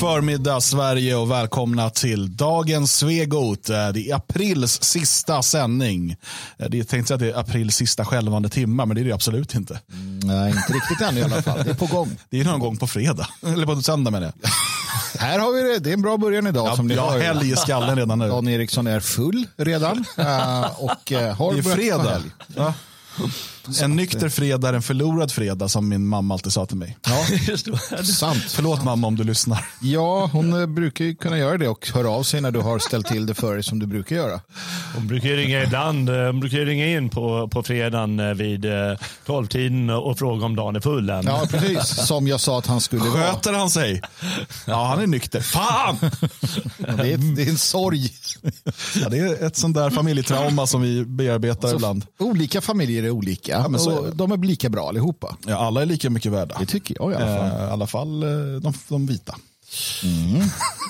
förmiddag Sverige och välkomna till dagens Svegot. Det är aprils sista sändning. Eh, Det är tänkt att det är aprils sista skälvande timmar, men det är det absolut inte. Nej, inte riktigt än i alla fall. Det är på gång. Det är någon gång på fredag, eller på söndag menar jag. Här har vi det. Det är en bra början idag. Ja, som ni jag har helg i skallen redan nu. Dan Eriksson är full redan. eh, och eh, har Det är fredag. En nykter fredag är en förlorad fredag som min mamma alltid sa till mig. Ja, sant. Förlåt mamma om du lyssnar. Ja, hon eh, brukar ju kunna göra det och höra av sig när du har ställt till det för dig som du brukar göra. Hon brukar ringa ibland. eh, Hon brukar ringa in på, på fredagen eh, vid 12-tiden och fråga om dagen är full än. Ja, precis. Som jag sa att han skulle vara. Sköter han sig? Ja, han är nykter. Fan! Det är, det är en sorg. Ja, det är ett sånt där familjetrauma som vi bearbetar ibland. Olika familjer är olika. Men så är det. de är lika bra allihopa. Ja, alla är lika mycket värda. Det tycker jag i alla fall. Eh, I alla fall eh, de, de vita.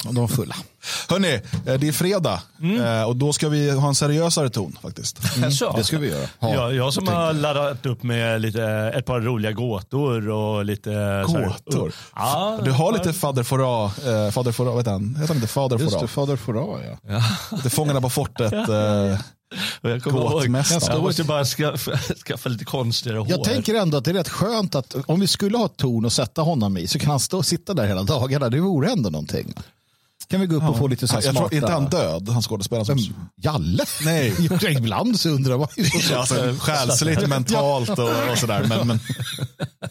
Och de är fulla. Hörni, eh, det är fredag Eh, och då ska vi ha en seriösare ton faktiskt. Så. Det ska vi göra. Ha. Ja, jag som har laddat upp med lite, ett par roliga gåtor och lite... Gåtor? Ja, Du har lite fader Fouras, eh, fader Fouras, vad heter han? Heter han inte fader Just det, fader Fouras ja. Det Fångarna på fortet. Och jag kommer ihåg, jag måste bara skaffa, skaffa lite konstigare hår. Jag tänker ändå att det är rätt skönt att om vi skulle ha ett torn och sätta honom i så kan han stå och sitta där hela dagarna. Det vore ändå någonting. Kan vi gå upp och få lite så här jag tror smarta... inte han död, han skådespelaren. Som... Jalle? Nej. Jag Ibland så undrar man ju så, Ja, alltså, själsligt, mentalt och, och sådär. Men, men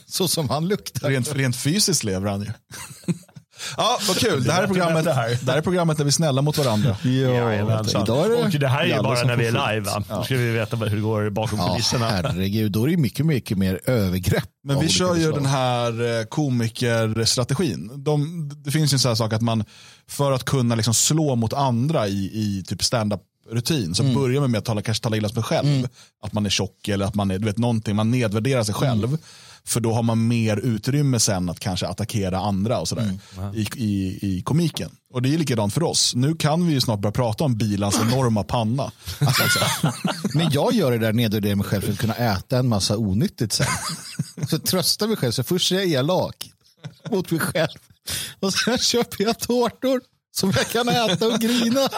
så som han luktar. rent, rent fysiskt lever han ju. Ja, vad kul. Det här är programmet, det här är programmet där vi är snälla mot varandra. Jajamensan. Idag är det och det här är ju bara när vi är live. Va? Då ska vi veta hur det går bakom Ja, kulisserna. herregud, då är det mycket, mycket mer övergrepp. Men vi kör ju den här eh, komikerstrategin. De, det finns ju en sån här sak att man för att kunna liksom slå mot andra i, i typ stand-up rutin så Mm. börjar man med att tala, kanske tala illa om sig själv. Att man är tjock eller att man är, du vet någonting, man nedvärderar sig själv. Mm. För då har man mer utrymme sen att kanske attackera andra och sådär Mm. i, i, i komiken. Och det är likadant för oss. Nu kan vi ju snart börja prata om bilans enorma panna. Men jag gör det där nedvärderar mig själv för att kunna äta en massa onyttigt sen. Så tröstar mig själv. Så först är jag elak mot mig själv. Och sen köper jag tårtor som jag kan äta och grina.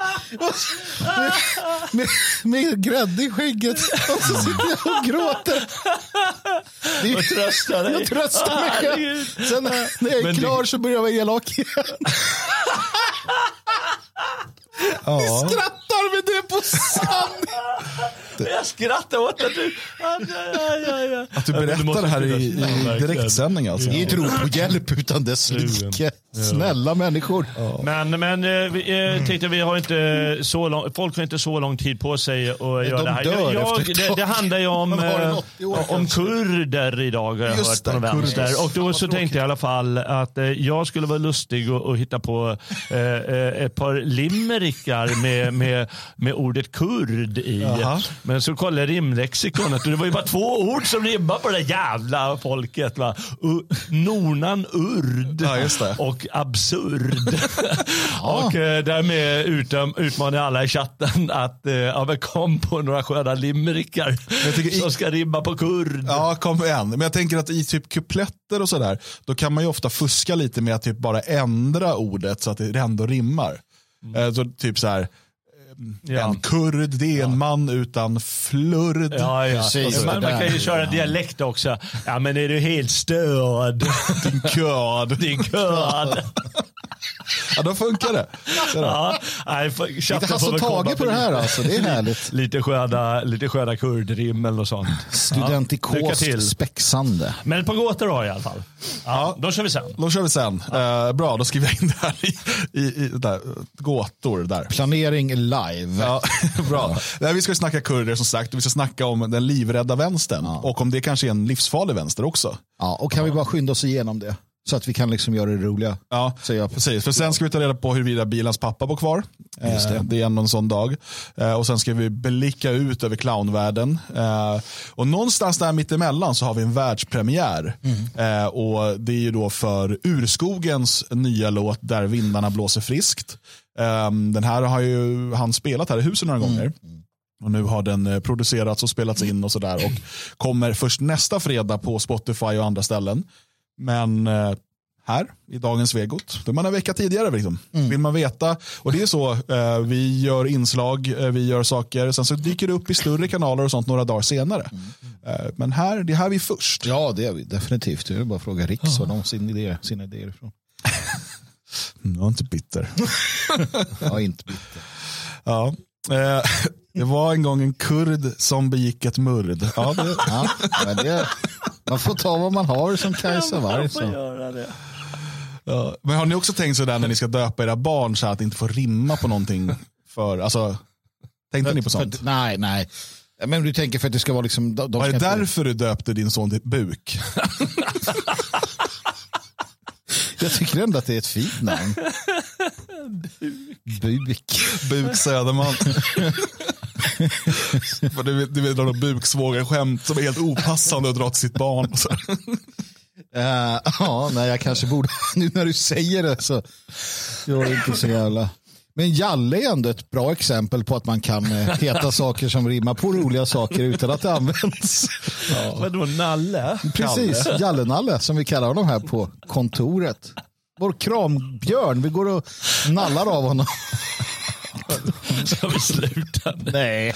Med, med, med grädde i skägget. Och så sitter jag och gråter. Det är- Och trösta dig. Jag tröstar mig själv. Sen när när jag är Men klar så börjar jag vara elak igen. Ja. Skrattar med det på sanning. Jag skrattar åt att du... Ja, ja. Att du berättar det här i, i direktsändning alltså. Det är ett rop på hjälp utan dess like. Snälla människor. Men, men eh, vi eh, tänkte vi har inte så lång, folk har inte så lång tid på sig att göra de det här. Jag, ett det, det handlar ju om, eh, 80 år om kurder idag har jag Just hört på det, någon vänster. kurder. Och då så tänkte jag i alla fall att eh, jag skulle vara lustig och, och hitta på ett par limerickar med, med, med ordet kurd i. Jaha. Men så kollade jag rimlexikonet och det var ju bara två ord som rimmar på det där jävla folket. Va? U- Nornan urd Ja, och absurd. och eh, därmed utom, utmanar jag alla i chatten att eh, ja, kom på några sköna limerickar i- som ska rimma på kurd. Ja, kom igen. Men jag tänker att i typ kupletter och sådär, då kan man ju ofta fuska lite med att typ bara ändra ordet så att det ändå rimmar. Eh, Så typ så här, Ja. en kurd, det är en man utan flurd. Ja, ja. Precis, man, man kan ju köra dialekt också. Ja men är du helt störd? Din körd. Din kurd. Ja, då funkar det. Ja, nej, Lite Hasse och Tage på det här alltså. Det är härligt. Lite sköna, lite sköna kurdrim eller sånt. Studentikost till. spexande. Men ett par gåtor har jag i alla fall. Ja, Då kör vi sen. Då kör vi sen. Eh, bra, då skriver jag in det här i, i, i där, gåtor. Där. Planering live. Ja, bra. Nej, vi ska snacka kurder som sagt vi ska snacka om den livrädda vänstern. Och om det kanske är en livsfarlig vänster också. Ja, och kan vi bara skynda oss igenom det? Så att vi kan liksom göra det roliga. Ja, precis. För sen ska vi ta reda på huruvida bilans pappa bor kvar. Just det. Eh, det är ändå en sån dag. Eh, och sen ska vi blicka ut över clownvärlden. Eh, och någonstans där mittemellan så har vi en världspremiär. Mm. Och det är ju då för Urskogens nya låt Där vindarna blåser friskt. Eh, den här har ju han spelat här i huset några Mm. gånger. Och nu har den producerats och spelats in och sådär. Och kommer först nästa fredag på Spotify och andra ställen. Men eh, här i dagens Svegot. Det är man en vecka tidigare. Liksom. Vill man veta. Och det är så, eh, vi gör inslag, eh, vi gör saker. Sen så dyker det upp i större kanaler och sånt några dagar senare. Eh, men här, det är här vi är först. Ja, det är vi definitivt. Det är bara att fråga Riks var de sin idé, sina idéer ifrån. Mm, Jag är inte bitter. Ja, inte bitter. Ja. Det var en gång en kurd som begick ett murd. Ja, det, Ja, men det, man får ta vad man har som Kajsa Warg. Det. ja. Men har ni också tänkt sådär när ni ska döpa era barn så att det inte får rimma på någonting? För, alltså, tänkte ni på sånt? För- nej, nej. Men du tänker för att det ska vara liksom... De, de Var det inte- därför du döpte din son till Buk? Jag tycker ändå att det är ett fint namn. Buk. Buk Söderman. För du du vet några buksvågarskämt som är helt opassande att dra till sitt barn. Så. Eh, ja, nej, jag kanske borde... Nu när du säger det så... Jag är inte så jävla... Men Jalle är ändå ett bra exempel på att man kan eh, heta saker som rimmar på roliga saker utan att det används. Vadå, Nalle? Precis, Jalle-Nalle som vi kallar honom här på kontoret. Vår krambjörn, vi går och nallar av honom. Ska vi sluta? Nej,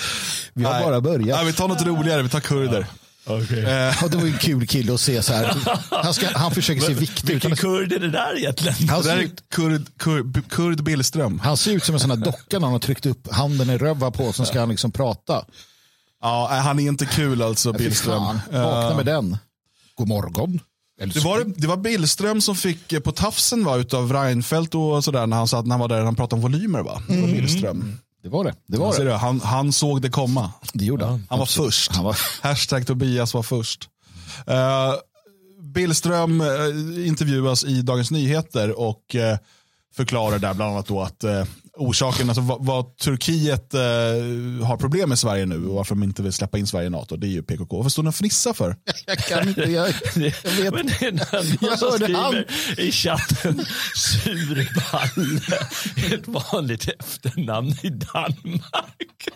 vi har Nej. bara börjat. Nej, vi tar något roligare, vi tar kurder. Okej. Eh, Och det var ju en kul kille att se så här. Han, ska, han försöker se viktig ut. Vilken kurd är det där egentligen? han, det där ser är ut kurd, kurd, kurd Billström. han ser ut som en sån här docka när han har tryckt upp handen i röva på så ska han liksom prata. Ja, nej, han är inte kul alltså, Billström. Vakna Eh, med den. God morgon. Det var, det var Billström som fick eh, på tafsen va, utav Reinfeldt och sådär när han, satt, när han var där han pratade om volymer. Va? Det var Billström. det var det. Det, var Alltså, det. han, han såg det komma. det gjorde han. Han var först. Han var, Hashtag Tobias var först. Uh, Billström eh, intervjuas i Dagens Nyheter och eh, förklarar där bland annat då att uh, orsaken, alltså vad, vad Turkiet eh, har problem med Sverige nu och varför de inte vill släppa in Sverige i NATO, det är ju PKK. Varför står ni och fnissar för? jag kan inte. Jag, jag vet. Men det är någon Jag som hörde skriver i chatten surballe, ett vanligt efternamn i Danmark.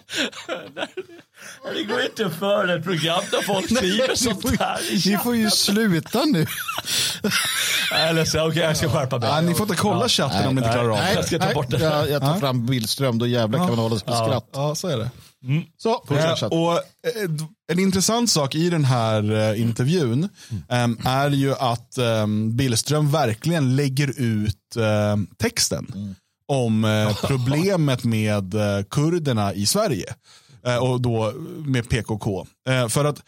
Det går inte för ett program där folk skriver sånt får, här ni får ju sluta nu. Eller så, okej, jag ska skärpa mig. Ja, ni får inte kolla chatten om ni inte klarar av nej. det. Jag ska ta bort det. Jag, jag tar fram Billström, då jävlar kan man hålla sig på skratt. Ja, så är det. Så, fortsätt Eh, och eh, en intressant sak i den här eh, intervjun em, är ju att em, Billström verkligen lägger ut em, texten om eh, problemet med eh, kurderna i Sverige. Eh, och då med PKK. Eh, för att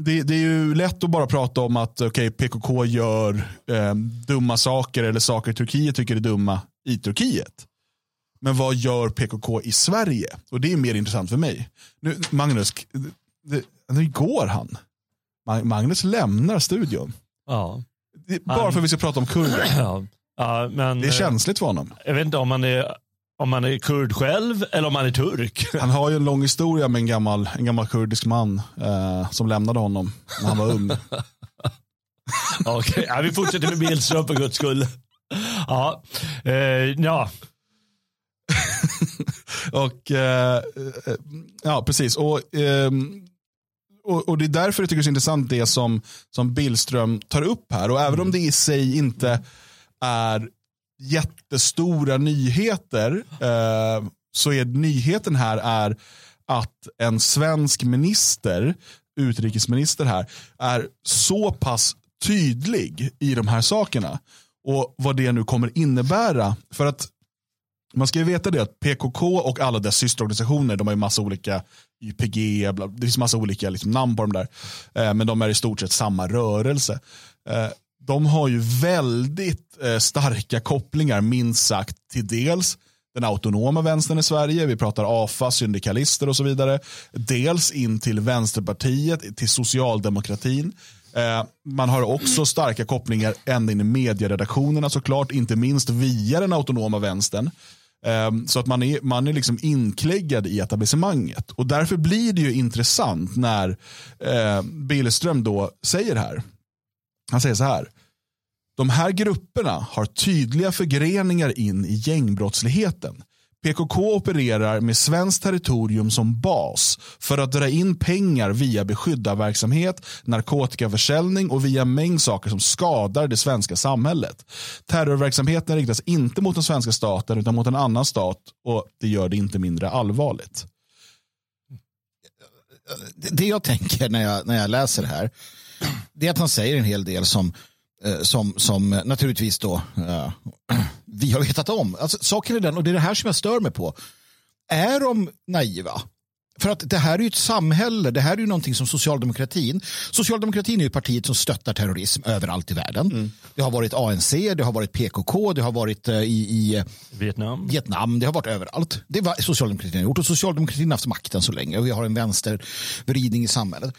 det, det är ju lätt att bara prata om att okay, PKK gör eh, dumma saker eller saker Turkiet tycker är dumma i Turkiet. Men vad gör PKK i Sverige? Och det är mer intressant för mig. Nu, Magnus, nu går han. Ma- Magnus lämnar studion. Ja. Bara Han- för att vi ska prata om kurder. Ja. Ja, men, Det är eh, känsligt för honom. Jag vet inte om man är, om man är kurd själv eller om man är turk. Han har ju en lång historia med en gammal, en gammal kurdisk man eh, som lämnade honom när han var ung. Okej, ja, vi fortsätter med Billström för guds skull. Ja, eh, ja. Och eh, eh, ja, precis. Och, ehm, och, och det är därför jag tycker det är så intressant det som, som Billström tar upp här. Och även om det i sig inte är jättestora nyheter eh, så är nyheten här är att en svensk minister, utrikesminister här, är så pass tydlig i de här sakerna. Och vad det nu kommer innebära. För att man ska ju veta det att PKK och alla dess systerorganisationer, de har ju massa olika YPG, bla, det finns massa olika liksom, namn på dem där. Eh, men de är i stort sett samma rörelse. Eh, de har ju väldigt eh, starka kopplingar, minst sagt, till dels den autonoma vänstern i Sverige, vi pratar AFA, syndikalister och så vidare. Dels in till Vänsterpartiet, till socialdemokratin. Eh, man har också starka kopplingar ända in i medieredaktionerna såklart, inte minst via den autonoma vänstern. Ehm, så att man är, man är liksom inkläggad i etablissemanget. Och därför blir det ju intressant när eh, Billström då säger här. Han säger så här. De här grupperna har tydliga förgreningar in i gängbrottsligheten. PKK opererar med svenskt territorium som bas för att dra in pengar via beskyddarverksamhet, narkotikaförsäljning och via mängd saker som skadar det svenska samhället. Terrorverksamheten riktas inte mot den svenska staten utan mot en annan stat och det gör det inte mindre allvarligt. Det jag tänker när jag, när jag läser det här det är att han säger en hel del som, som, som naturligtvis då uh, vi har vetat om. Alltså, saken är den, och det är det här som jag stör mig på. Är de naiva? För att det här är ju ett samhälle, det här är ju någonting som socialdemokratin, socialdemokratin är ju partiet som stöttar terrorism överallt i världen. Mm. Det har varit ANC, det har varit PKK, det har varit i, i Vietnam. Vietnam, det har varit överallt. Det var socialdemokratin har gjort och socialdemokratin har haft makten så länge och vi har en vänstervridning i samhället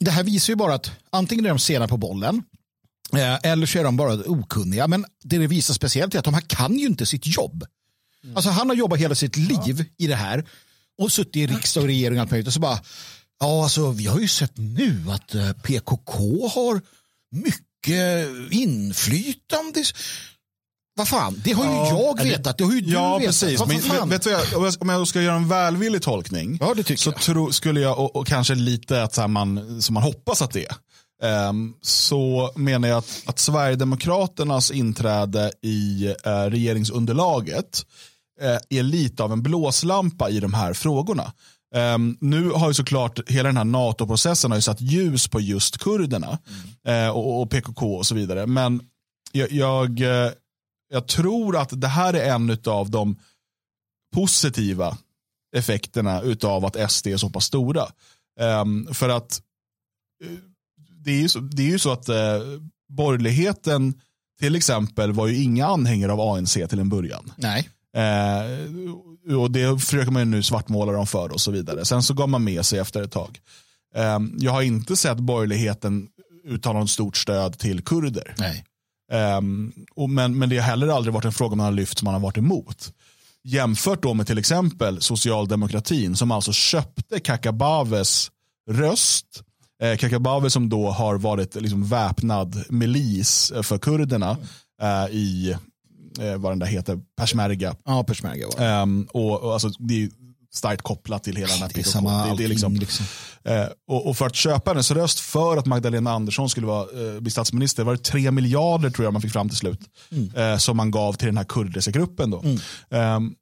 det här visar ju bara att antingen är de sena på bollen eh, eller så är de bara okunniga. Men det det visar speciellt är att de här kan ju inte sitt jobb. Mm. Alltså han har jobbat hela sitt liv i det här och suttit i riksdag och regering och allt möjligt. Och så bara, ja alltså vi har ju sett nu att eh, PKK har mycket inflytande. Vad fan, det har ju ja, jag vetat. Det har ju du ja, vetat. Precis. Men, vet, vet jag, om jag ska göra en välvillig tolkning ja, så tro, skulle jag, och, och, kanske lite att så man, som man hoppas att det är, Ehm, så menar jag att, att Sverigedemokraternas inträde i eh, regeringsunderlaget eh, är lite av en blåslampa i de här frågorna. Um, nu har ju såklart hela den här NATO-processen har ju satt ljus på just kurderna mm. uh, och, och, PKK och så vidare. Men jag, jag jag tror att det här är en av de positiva effekterna av att SD är så pass stora. Um, för att eh, det är ju så, det är ju så att uh, borgerligheten till exempel var ju inga anhängare av ANC till en början. Nej. Uh, och det försöker man ju nu svartmåla dem för och så vidare. Sen så gav man med sig efter ett tag. Um, jag har inte sett borgerligheten uttala något stort stöd till kurder. Nej. Um, och men, men det har heller aldrig varit en fråga man har lyft som man har varit emot. Jämfört då med till exempel socialdemokratin som alltså köpte Kakabaves röst. Eh, Kakabave som då har varit liksom väpnad milis för kurderna eh, i eh, vad den där heter, Peshmerga. Ja, Peshmerga var det. Um, och, och alltså, det är starkt kopplat till hela den här. Det är samma det, det är liksom, liksom. Eh, och, och, för att köpa hennes röst för att Magdalena Andersson skulle vara, eh, bli statsminister var det tre miljarder tror jag man fick fram till slut. Mm. Eh, som man gav till den här kurdiska gruppen. Då. Mm. Ehm,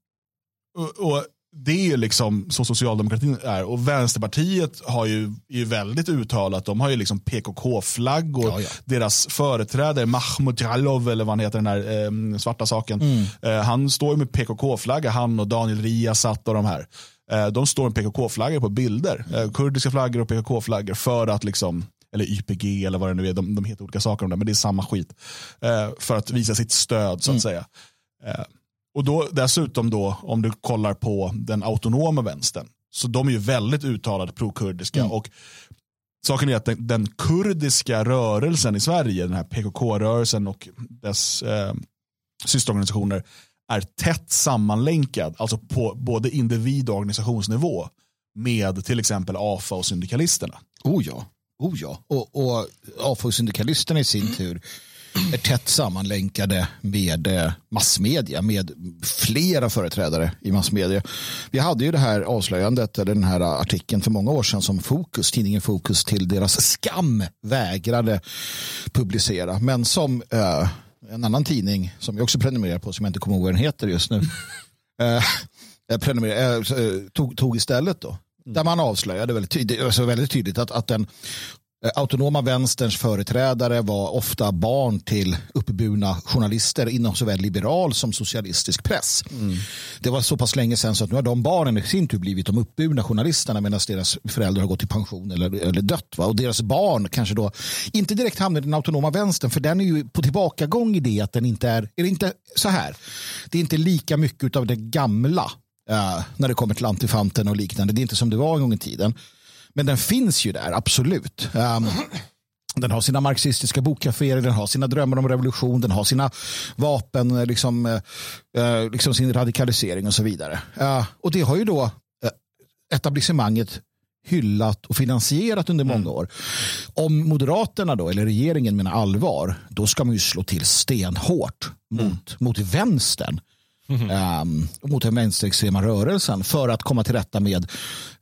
och, och, det är liksom så socialdemokratin är. Och Vänsterpartiet har ju, är ju väldigt uttalat. De har ju liksom PKK-flaggor. Ja, ja. Deras företrädare Mahmoud Jalov, eller vad han heter, den här eh, svarta saken. Mm. Eh, han står ju med PKK-flagga, han och Daniel Riazat och de här. Eh, de står med PKK-flaggor på bilder. Eh, kurdiska flaggor och PKK-flaggor för att liksom eller YPG eller vad det nu är, de, de heter olika saker om det, men det är samma skit. Eh, för att visa sitt stöd så att mm. säga. Och då, dessutom då, om du kollar på den autonoma vänstern, så de är ju väldigt uttalat pro-kurdiska. Mm. Och saken är att den, den, kurdiska rörelsen i Sverige, den här PKK-rörelsen och dess eh, systerorganisationer, är tätt sammanlänkad, alltså på både individ och organisationsnivå med till exempel AFA och syndikalisterna. Oh ja, oh ja. Och, och AFA och syndikalisterna i sin tur är tätt sammanlänkade med eh, massmedia, med flera företrädare i massmedia. Vi hade ju det här avslöjandet, eller den här artikeln för många år sedan som Fokus, tidningen Fokus till deras skam vägrade publicera, men som eh, en annan tidning som jag också prenumererar på, som jag inte kommer ihåg vad den heter just nu, eh, eh prenumerer, eh, eh, tog, tog istället då. Där man avslöjade väldigt tydligt, alltså väldigt tydligt att, att den autonoma vänsterns företrädare var ofta barn till uppburna journalister inom såväl liberal som socialistisk press. Mm. Det var så pass länge sedan så att nu har de barnen i sin tur blivit de uppburna journalisterna medan deras föräldrar har gått i pension eller, eller dött. Va? Och deras barn kanske då inte direkt hamnar i den autonoma vänstern för den är ju på tillbakagång i det att den inte är, är det inte så här. Det är inte lika mycket av det gamla uh, när det kommer till antifanten och liknande. Det är inte som det var en gång i tiden. Men den finns ju där, absolut. Um, den har sina marxistiska bokkaféer, den har sina drömmar om revolution, den har sina vapen, eh, liksom, uh, liksom sin radikalisering och så vidare. Uh, och det har ju då uh, etablissemanget hyllat och finansierat under många mm. år. Om Moderaterna då, eller regeringen menar allvar, då ska man ju slå till stenhårt mot, mm. mot vänstern. Um, mot den vänsterextrema rörelsen för att komma till rätta med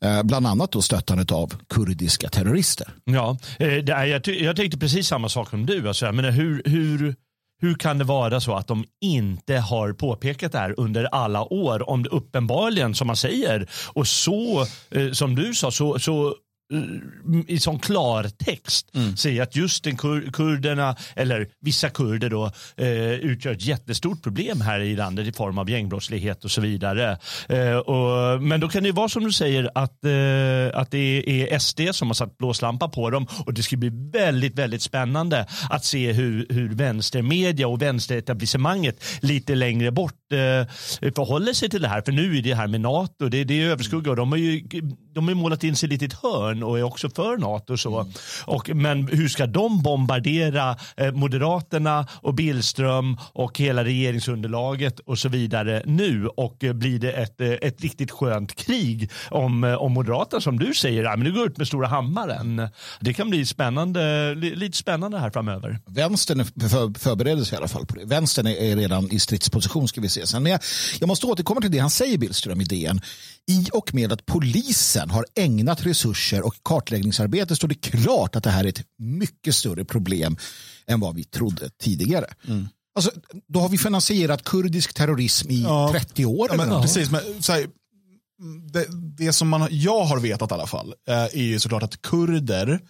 uh, bland annat då stöttandet av kurdiska terrorister. Ja, eh, det är, jag, jag tänkte precis samma sak som du. Alltså, jag menar, hur, hur, hur kan det vara så att de inte har påpekat det här under alla år om det uppenbarligen, som man säger, och så, eh, som du sa, så, så i sån klartext Mm. säger att just den kur kurderna, eller vissa kurder då, eh, utgör ett jättestort problem här i landet i form av gängbrottslighet och så vidare. Eh, och, men då kan det ju vara som du säger att, eh, att det är SD som har satt blåslampa på dem och det ska bli väldigt, väldigt spännande att se hur, hur vänstermedia och vänsteretablissemanget lite längre bort eh, förhåller sig till det här. För nu är det här med NATO, det, det är överskugga och de har ju de har målat in sig lite i ett hörn och är också för NATO. Och så. Och, men hur ska de bombardera eh, Moderaterna och Billström och hela regeringsunderlaget och så vidare nu? Och eh, blir det ett, eh, ett riktigt skönt krig om, eh, om Moderaterna som du säger, ja, men nu går ut med stora hammaren. Det kan bli spännande, li, lite spännande här framöver. Vänstern för, förbereder sig i alla fall på det. Vänstern är, är redan i stridsposition ska vi se sen. Men jag, jag måste återkomma till det han säger Billström i DN. I och med att polisen har ägnat resurser och kartläggningsarbete står det klart att det här är ett mycket större problem än vad vi trodde tidigare. Alltså, då har vi finansierat kurdisk terrorism i Ja. 30 år. Ja, men, precis, men, här, det, det som man, jag har vetat i alla fall eh, är ju såklart att kurder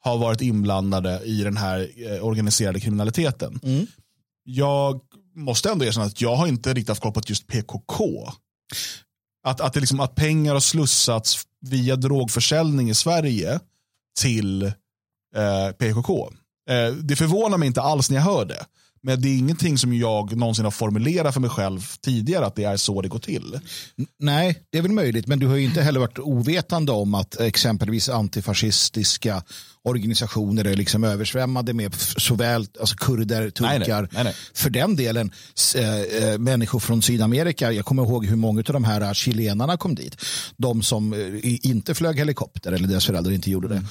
har varit inblandade i den här eh, organiserade kriminaliteten. Jag måste ändå erkänna att jag har inte riktigt haft koll på just PKK. Att, att, det liksom, att pengar har slussats via drogförsäljning i Sverige till eh, PKK. Eh, det förvånar mig inte alls när jag hör det. Men det är ingenting som jag någonsin har formulerat för mig själv tidigare att det är så det går till. Nej, det är väl möjligt, men du har ju inte heller varit ovetande om att exempelvis antifascistiska organisationer är liksom översvämmade med såväl alltså kurder, turkar, nej. Nej, nej. för den delen eh, människor från Sydamerika. Jag kommer ihåg hur många av de här eh, chilenarna kom dit. De som i- inte flög helikopter eller deras föräldrar inte gjorde det.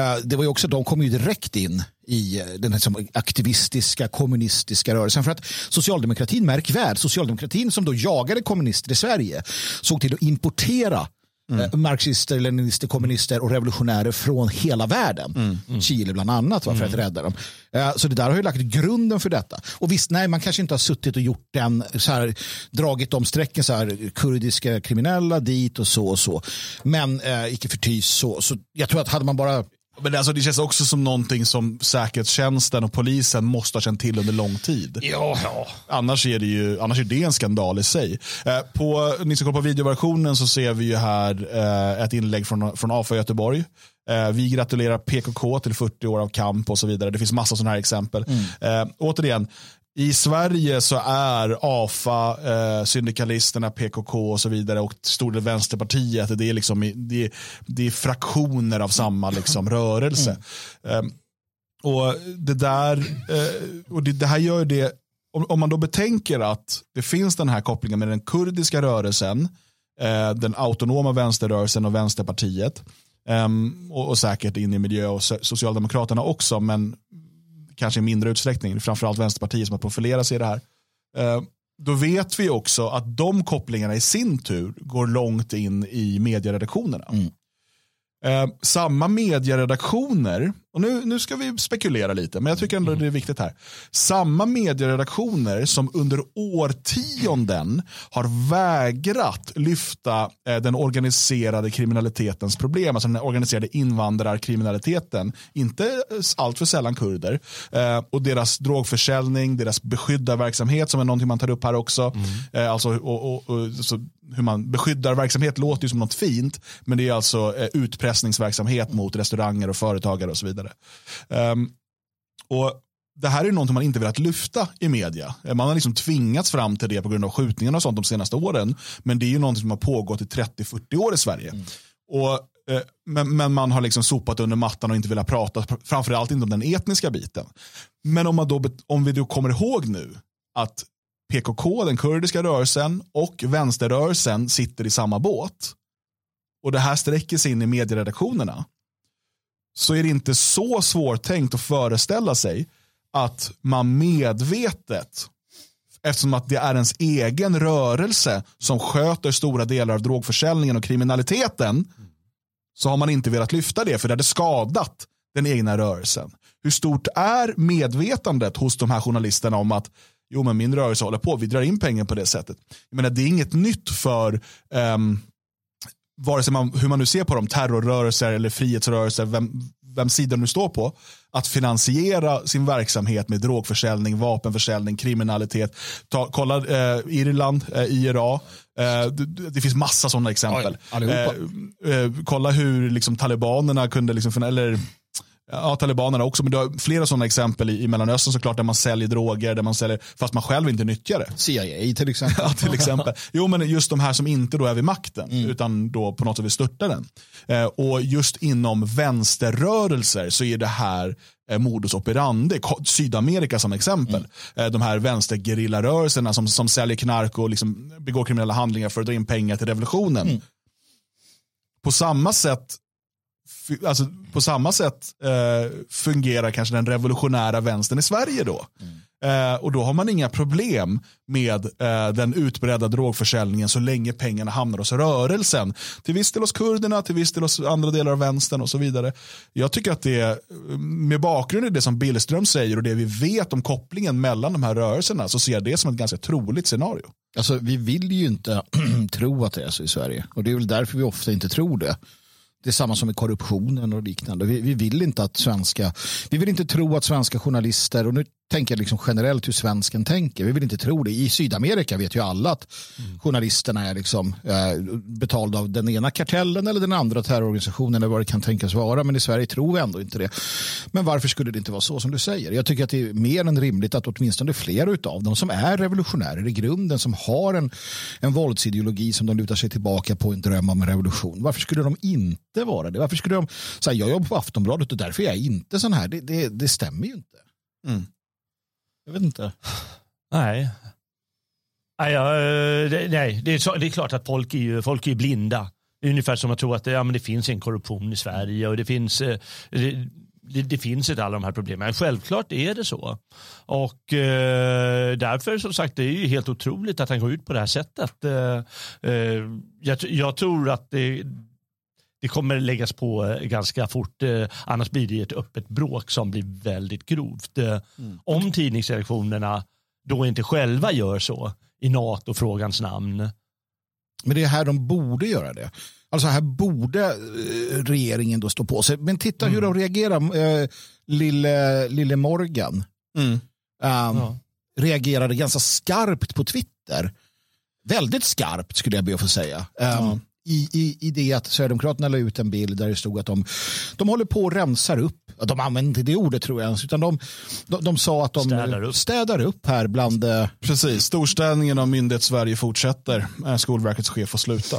Eh, det var ju också, de kom ju direkt in i den här som aktivistiska kommunistiska rörelsen. För att socialdemokratin, märk väl, socialdemokratin som då jagade kommunister i Sverige såg till att importera eh, marxister, leninister, kommunister och revolutionärer från hela världen. Chile bland annat va, för att rädda dem. Eh, Så det där har ju lagt grunden för detta. Och visst, nej, man kanske inte har suttit och gjort den, så här, dragit de strecken, så här, kurdiska kriminella dit och så och så. Men eh, icke förty så, så jag tror att hade man bara Men alltså, det känns också som någonting som säkerhetstjänsten och polisen måste ha känt till under lång tid. Ja, ja. Annars är det ju annars är det en skandal i sig. Eh, på, ni som kollar på videoversionen så ser vi ju här eh, ett inlägg från, från AFA Göteborg. Eh, vi gratulerar PKK till 40 år av kamp och så vidare. Det finns massa sådana här exempel. Eh, återigen, i Sverige så är AFA, eh, syndikalisterna, PKK och så vidare och stor del Vänsterpartiet, det är, liksom, det är, det är fraktioner av samma liksom, rörelse. Eh, och det där, eh, och det, det här gör det, om, om man då betänker att det finns den här kopplingen med den kurdiska rörelsen, eh, den autonoma vänsterrörelsen och Vänsterpartiet, ehm, och, och säkert in i miljö och so- Socialdemokraterna också, men kanske i mindre utsträckning, framförallt Vänsterpartiet som har profilerat sig i det här. Eh, då vet vi också att de kopplingarna i sin tur går långt in i medieredaktionerna. Eh, samma medieredaktioner, och nu, nu ska vi spekulera lite, men jag tycker ändå det är viktigt här. Samma medieredaktioner som under årtionden har vägrat lyfta eh, den organiserade kriminalitetens problem, alltså den organiserade invandrarkriminaliteten, inte eh, allt för sällan kurder, eh, och deras drogförsäljning, deras beskyddarverksamhet som är någonting man tar upp här också. Eh, alltså, och, och, och, hur man beskyddar verksamhet låter ju som något fint, men det är alltså eh, utpressningsverksamhet mot restauranger och företagare och så vidare. Ehm, och det här är någonting man inte velat lyfta i media. Eh, Man har liksom tvingats fram till det på grund av skjutningarna och sånt de senaste åren. Men det är ju någonting som har pågått i 30-40 år i Sverige. Och, eh, men, men man har liksom sopat under mattan och inte velat prata, framförallt inte om den etniska biten. Men om, man då, om vi då kommer ihåg nu att PKK, den kurdiska rörelsen och vänsterrörelsen sitter i samma båt och det här sträcker sig in i medieredaktionerna så är det inte så svårtänkt att föreställa sig att man medvetet Eftersom att det är ens egen rörelse som sköter stora delar av drogförsäljningen och kriminaliteten så har man inte velat lyfta det för det hade skadat den egna rörelsen. Hur stort är medvetandet hos de här journalisterna om att jo men min rörelse håller på, vi drar in pengar på det sättet. Jag menar, det är inget nytt för um, vare sig man, hur man nu ser på dem, terrorrörelser eller frihetsrörelser, vem, vem sidan du står på, att finansiera sin verksamhet med drogförsäljning, vapenförsäljning, kriminalitet. Ta, kolla eh, Irland, eh, IRA. Eh, det, det, finns massa sådana exempel. Oj, eh, eh, kolla hur liksom, talibanerna kunde, liksom, eller Ja, talibanerna också, men du har flera sådana exempel i, i Mellanöstern såklart där man säljer droger, där man säljer, fast man själv inte nyttjar det. CIA till exempel. ja, till exempel. Jo, men just de här som inte då är vid makten, mm. utan då på något sätt vill störta den. Eh, och just inom vänsterrörelser så är det här eh, modus operandi. Sydamerika som exempel. Mm. Eh, de här vänstergerillarörelserna som, som säljer knark och liksom begår kriminella handlingar för att dra in pengar till revolutionen. Mm. På samma sätt alltså, på samma sätt eh, fungerar kanske den revolutionära vänstern i Sverige då. Mm. Eh, och då har man inga problem med eh, den utbredda drogförsäljningen så länge pengarna hamnar hos rörelsen. Till viss del hos kurderna, till viss del hos andra delar av vänstern och så vidare. Jag tycker att det, med bakgrund i det som Billström säger och det vi vet om kopplingen mellan de här rörelserna så ser jag det som ett ganska troligt scenario. Alltså, vi vill ju inte tro att det är så i Sverige och det är väl därför vi ofta inte tror det. Det är samma som med korruptionen och liknande. Vi, vi, vill inte att svenska, vi vill inte tro att svenska journalister, och nu tänker liksom generellt hur svensken tänker. Vi vill inte tro det. I Sydamerika vet ju alla att mm. journalisterna är liksom, eh, betalda av den ena kartellen eller den andra terrororganisationen eller vad det kan tänkas vara. Men i Sverige tror vi ändå inte det. Men varför skulle det inte vara så som du säger? Jag tycker att det är mer än rimligt att åtminstone fler av dem som är revolutionärer i grunden, som har en, en våldsideologi som de lutar sig tillbaka på en dröm om en revolution. Varför skulle de inte vara det? Varför skulle de säga jag jobbar på Aftonbladet och därför är jag inte sån här? Det, det, det stämmer ju inte. Mm. Jag vet inte. Nej. Nej, ja, eh, det, nej. Det, är så, det är klart att folk är, ju, folk är blinda. Det är ungefär som att tro att ja, men det finns en korruption i Sverige och det finns, eh, det, det, det finns inte alla de här problemen. Självklart är det så. Och eh, därför som sagt det är ju helt otroligt att han går ut på det här sättet. Eh, eh jag, jag, tror att det, det kommer läggas på eh, ganska fort. Eh, annars blir det ett öppet bråk som blir väldigt grovt. Eh, mm. Om tidningsredaktionerna då inte själva gör så i NATO-frågans namn. Men det är här de borde göra det. Alltså här borde regeringen då stå på sig. Men titta mm. hur de reagerar. Eh, lille, lille Morgan mm. um, ja. reagerade ganska skarpt på Twitter. Väldigt skarpt skulle jag be att få säga. Um, ja i, i, i det att Sverigedemokraterna la ut en bild där det stod att de, de håller på och rensar upp. De använde inte det ordet tror jag ens, utan de, de, de sa att de städar upp, städar upp här bland... Eh, Precis, storstädningen av myndighet Sverige fortsätter. Skolverkets chef får sluta.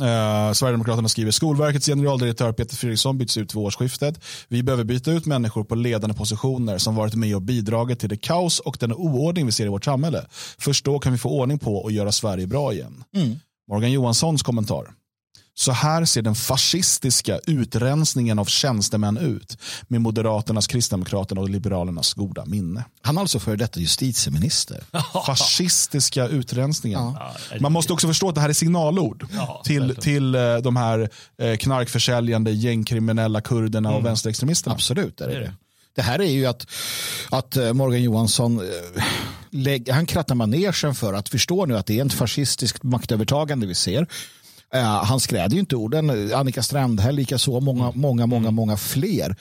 Uh, Sverigedemokraterna skriver Skolverkets generaldirektör Peter Fredriksson byts ut vid årsskiftet. Vi behöver byta ut människor på ledande positioner som varit med och bidragit till det kaos och den oordning vi ser i vårt samhälle. Först då kan vi få ordning på och göra Sverige bra igen. Mm. Morgan Johanssons kommentar. Så här ser den fascistiska utrensningen av tjänstemän ut med Moderaternas, Kristdemokraterna och Liberalernas goda minne. Han är alltså före detta justitieminister. Fascistiska utrensningen. Ja. Man måste också förstå att det här är signalord ja, till, till eh, de här eh, knarkförsäljande gängkriminella kurderna mm. och vänsterextremisterna. Absolut är det det. Det här är ju att, att eh, Morgan Johansson lägg, han krattar manegen för att förstå nu att det är ett fascistiskt maktövertagande vi ser. Uh, han skräder ju inte orden. Annika Strandhäll likaså, många, mm. många, många, mm. många fler.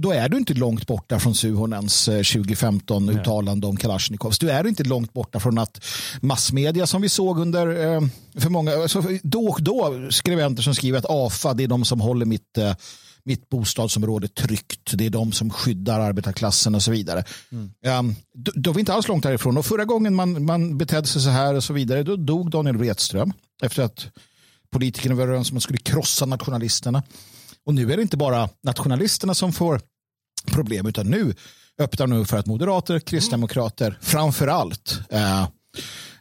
Då är du inte långt borta från Suhonens 2015 uttalande om Kalashnikovs. Du är inte långt borta från att massmedia som vi såg under eh, för många, alltså då och då skribenter som skriver att AFA det är de som håller mitt eh, mitt bostadsområde tryggt. Det är de som skyddar arbetarklassen och så vidare. Mm. Um, då, då är vi inte alls långt därifrån. Och förra gången man, man betedde sig så här och så vidare, då dog Daniel Wretström efter att politikerna var överens om att man skulle krossa nationalisterna. Och nu är det inte bara nationalisterna som får problem, utan nu öppnar nu för att moderater, kristdemokrater, mm. framför allt äh,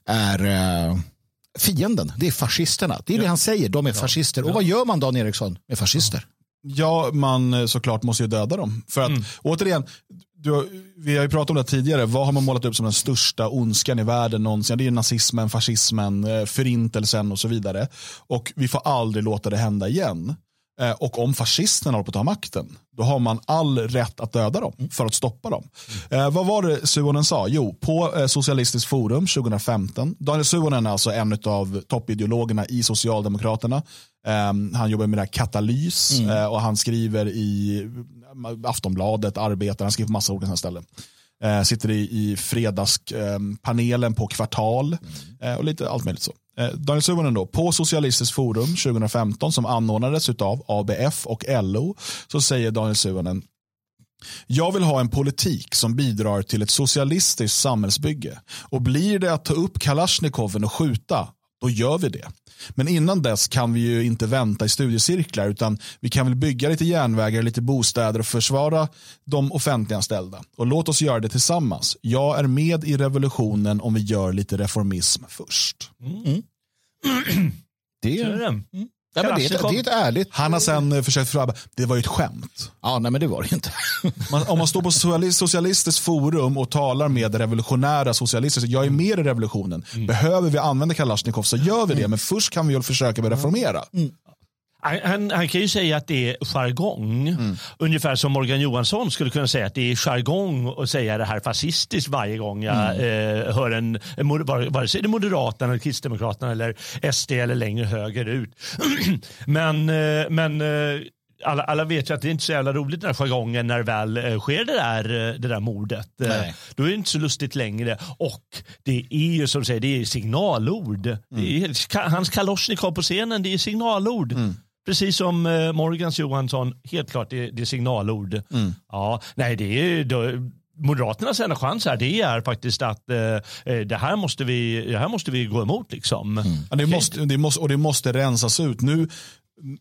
är äh, fienden. Det är fascisterna. Det är ja. det han säger. De är fascister. Och vad gör man Dan Eriksson med fascister? Ja, man eh, såklart måste ju döda dem. För att, Mm. återigen, du, vi har ju pratat om det tidigare. Vad har man målat upp som den största ondskan i världen någonsin? Det är ju nazismen, fascismen, eh, förintelsen och så vidare. Och vi får aldrig låta det hända igen. Eh, Och om fascisterna håller på att ta makten, då har man all rätt att döda dem för att stoppa dem. Eh, vad var det Suonen sa? Jo, på eh, Socialistiskt forum 2015. Daniel Suonen är alltså en av toppideologerna i Socialdemokraterna. Eh, han jobbar med det här katalys eh, och han skriver i Aftonbladet, Arbetaren, han skriver på massa olika ställen. Sitter i, i fredagspanelen på Kvartal eh, och lite allt möjligt så. Eh, Daniel Suhonen då, på Socialistiskt forum 2015 som anordnades av ABF och LO så säger Daniel Suhonen jag vill ha en politik som bidrar till ett socialistiskt samhällsbygge. Och blir det att ta upp Kalashnikoven och skjuta, då gör vi det. Men innan dess kan vi ju inte vänta i studiecirklar utan vi kan väl bygga lite järnvägar, lite bostäder och försvara de offentliganställda. Och låt oss göra det tillsammans. Jag är med i revolutionen om vi gör lite reformism först. Det, Så är är, det. Ja, men det, är, det är ett ärligt... Han har sen eh, försökt förklara, det var ju ett skämt. Ja, nej, men det var det inte. Man, om man står på sociali- socialistiskt forum och talar med revolutionära socialister, så jag är med i revolutionen. Behöver vi använda Kalashnikov så gör vi det, men först kan vi väl försöka reformera. Han, han, han kan ju säga att det är jargong. Ungefär som Morgan Johansson skulle kunna säga att det är jargong att säga det här fascistiskt varje gång jag eh, hör en, vare sig det är Moderaterna, eller Kristdemokraterna eller SD eller längre högerut. men men eh, alla, alla vet ju att det är inte så jävla roligt den här jargongen när väl eh, sker det där, eh, det där mordet. Eh, Nej. Då är det inte så lustigt längre. Och det är ju som du säger, det är signalord. Det är, ka- hans Kalashnikov på scenen, det är signalord. Precis som eh, Morgans Johansson, helt klart det, det är signalord. Ja, nej, det är då, Moderaternas enda chans här det är faktiskt att eh, eh, det, här måste vi, det här måste vi gå emot. Liksom. Ja, det måste, det måste, och det måste rensas ut. Nu,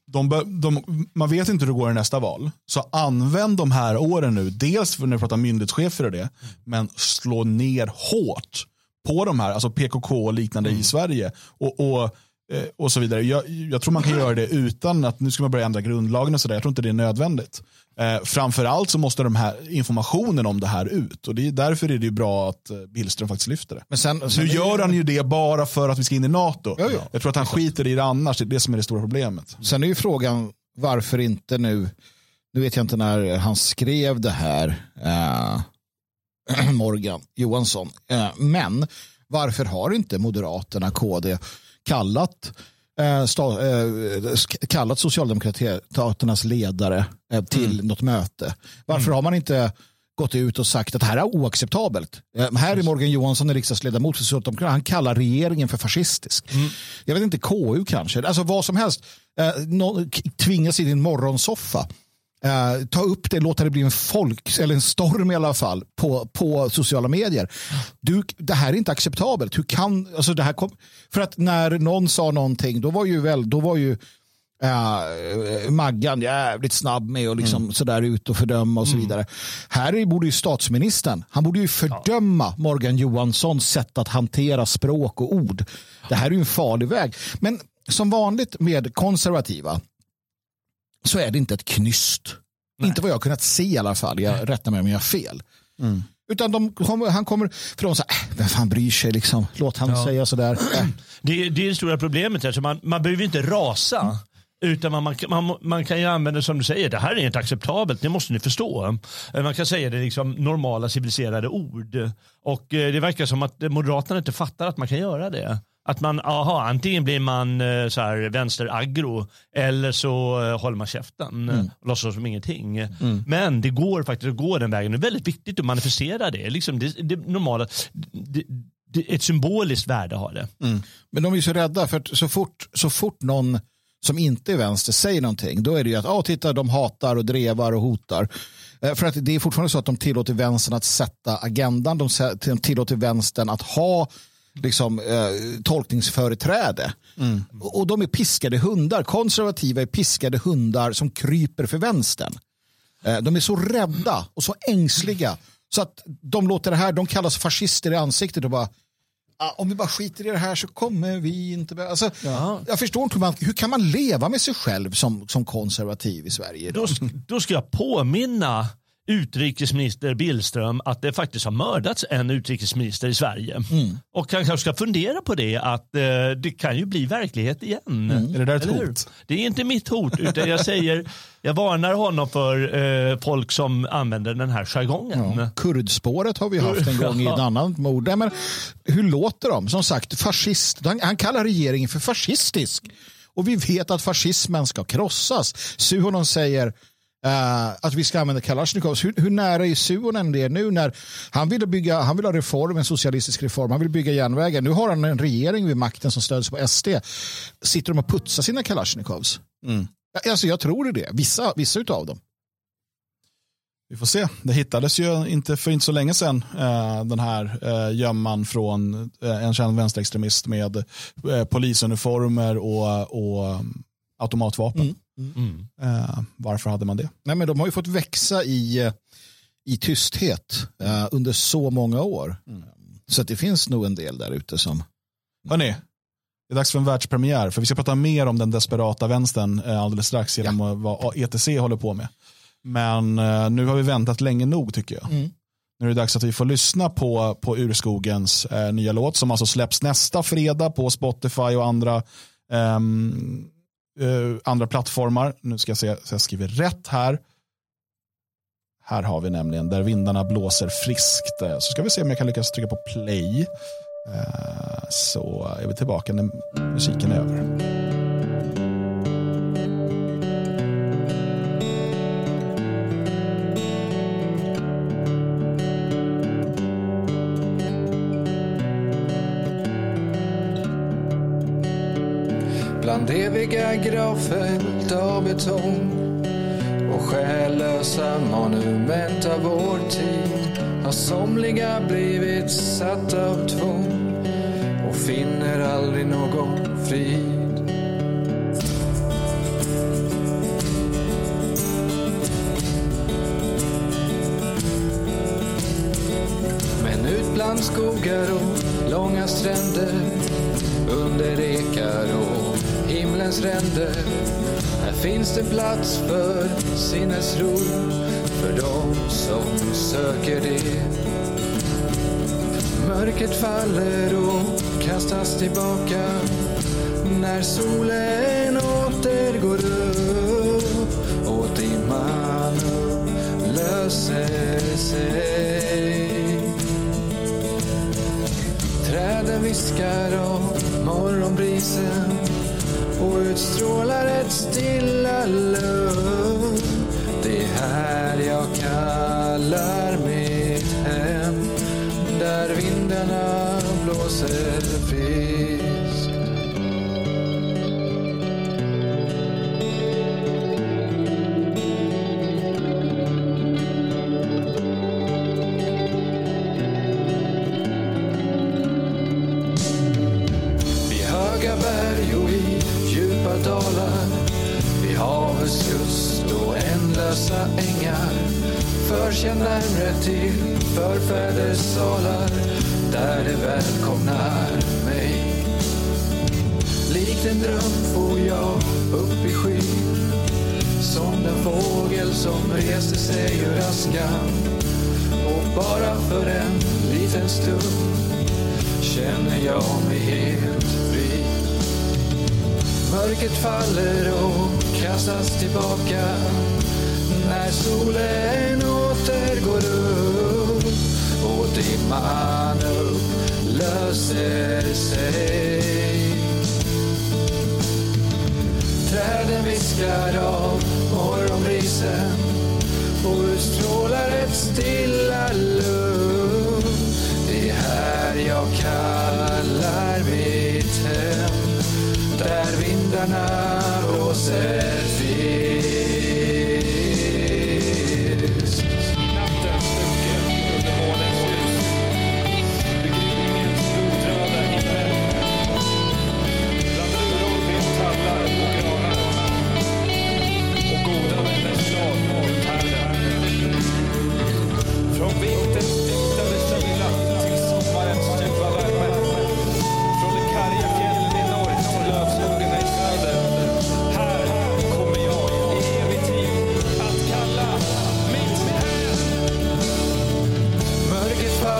de, de, man vet inte hur det går i nästa val. Så använd de här åren nu. Dels för när vi pratar myndighetschefer och det. Men slå ner hårt på de här, alltså PKK och liknande i Sverige. Och, och, och så vidare. Jag, jag tror man kan göra det utan att nu ska man börja ändra grundlagen och sådär. Jag tror inte det är nödvändigt. Eh, framförallt så måste de här informationen om det här ut. Och det är, därför är det ju bra att eh, Billström faktiskt lyfter det. Men sen, Nu sen gör han ju det bara för att vi ska in i NATO. Ja, ja. Jag tror att han skiter i det annars. Det är det som är det stora problemet. Sen är ju frågan varför inte nu, nu vet jag inte när han skrev det här, eh, Morgan Johansson, eh, men varför har inte Moderaterna, KD, kallat, eh, eh, kallat Socialdemokraternas ledare eh, till något möte? Varför har man inte gått ut och sagt att det här är oacceptabelt. Här är Morgan Johansson, riksdagsledamot för Socialdemokraterna. Han kallar regeringen för fascistisk. Jag vet inte, KU kanske. Alltså vad som helst. Eh, tvingas in i en morgonsoffa. Eh, ta upp det, låta det bli en folk, eller en storm i alla fall, på, på sociala medier. Du, det här är inte acceptabelt. Hur kan, alltså det här kom, för att när någon sa någonting, då var ju, väl, då var ju Uh, Maggan jävligt snabb med att liksom sådär ut och fördöma och så vidare. Här är- borde ju statsministern, han borde ju fördöma Morgan Johanssons sätt att hantera språk och ord. Det här är ju en farlig väg. Men som vanligt med konservativa så är det inte ett knyst. Inte vad jag kunnat se i alla fall. Jag rättar mig om jag har fel. Utan de han kommer från så här, äh, vem fan bryr sig liksom? Låt han säga sådär. Äh. Det, det är det stora problemet. Här. Så man, man behöver inte rasa. Utan man, man, man, man kan ju använda som du säger, det här är inte acceptabelt, det måste ni förstå. Eh, Man kan säga det liksom normala civiliserade ord. Och eh, det verkar som att Moderaterna inte fattar att man kan göra det. Att man, aha, antingen blir man eh, så här vänster-aggro eller så eh, håller man käften mm. och låtsas som ingenting. Men det går faktiskt att gå den vägen. Det är väldigt viktigt att manifestera det. Liksom det, det normala, det, det, ett symboliskt värde har det. Men de är så rädda för att så fort, så fort någon som inte är vänster säger någonting då är det ju att ah, titta de hatar och drevar och hotar. Eh, För att det är fortfarande så att de tillåter vänstern att sätta agendan. De tillåter vänstern att ha liksom, eh, tolkningsföreträde. Och, och de är piskade hundar. Konservativa är piskade hundar som kryper för vänstern. Eh, De är så rädda och så ängsliga så att de låter det här, de kallas fascister i ansiktet och bara ah, om vi bara skiter i det här så kommer vi inte... be-" Alltså, Ja. Jag förstår inte hur man, hur kan man leva med sig själv som, som konservativ i Sverige idag? Då, då ska jag påminna utrikesminister Billström att det faktiskt har mördats en utrikesminister i Sverige. Och han kanske ska fundera på det att eh, det kan ju bli verklighet igen. Är det där ett Eller hot? Det är inte mitt hot utan jag säger jag varnar honom för eh, folk som använder den här jargongen. Ja. Kurdspåret har vi haft en gång i ett annat mord. Men hur låter de? Som sagt, fascist. Han, han kallar regeringen för fascistisk. Och vi vet att fascismen ska krossas. Suhonen säger eh, att vi ska använda Kalashnikovs. Hur, hur nära är Suhonen det nu när han vill, bygga, han vill ha reform, en socialistisk reform. Han vill bygga järnvägar. Nu har han en regering vid makten som stöds på SD. Sitter de och putsar sina Kalashnikovs? Mm. Alltså, jag tror det. Vissa, vissa av dem. Vi får se. Det hittades ju inte för inte så länge sedan eh, den här eh, gömman från eh, en känd vänsterextremist med eh, polisuniformer och, och automatvapen. Mm. Eh, varför hade man det? Nej, men de har ju fått växa i, eh, i tysthet eh, under så många år. Så att det finns nog en del där ute som... Hörrni, det är dags för en världspremiär. För vi ska prata mer om den desperata vänstern eh, alldeles strax genom eh, vad ETC håller på med. Men nu har vi väntat länge nog tycker jag. Mm. Nu är det dags att vi får lyssna på, på Urskogens nya låt som alltså släpps nästa fredag på Spotify och andra, ehm, eh, andra plattformar. Nu ska jag se så jag skriver rätt här. Här har vi nämligen Där vindarna blåser friskt. Eh, så ska vi se om jag kan lyckas trycka på play. Eh, Så är vi tillbaka när musiken är över. Eviga gravfält av betong och själlösa monument av vår tid har somliga blivit satta av tvång och finner aldrig någon frid. Men ut bland skogar och långa stränder under ekar och himlens ränder. Här finns det plats för sinnesro för dem som söker det. Mörkret faller och kastas tillbaka när solen åter går upp och dimman löser sig. Träden viskar av morgonbrisen och utstrålar ett stilla lugn. Det är här jag kallar mitt hem, där vindarna blåser jag närmre till förfäders salar Där de välkomnar mig Likt en dröm får jag upp i skyn Som den fågel som reste sig ur askan Och bara för en liten stund känner jag mig helt fri. Mörkret faller och kastas tillbaka när solen Dimman dimman upplöser sig. Träden viskar av morgonbrisen och utstrålar ett stilla lugn. Det är här jag kallar mitt hem, där vindarna blåser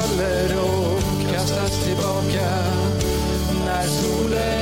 faller och kastas tillbaka när solen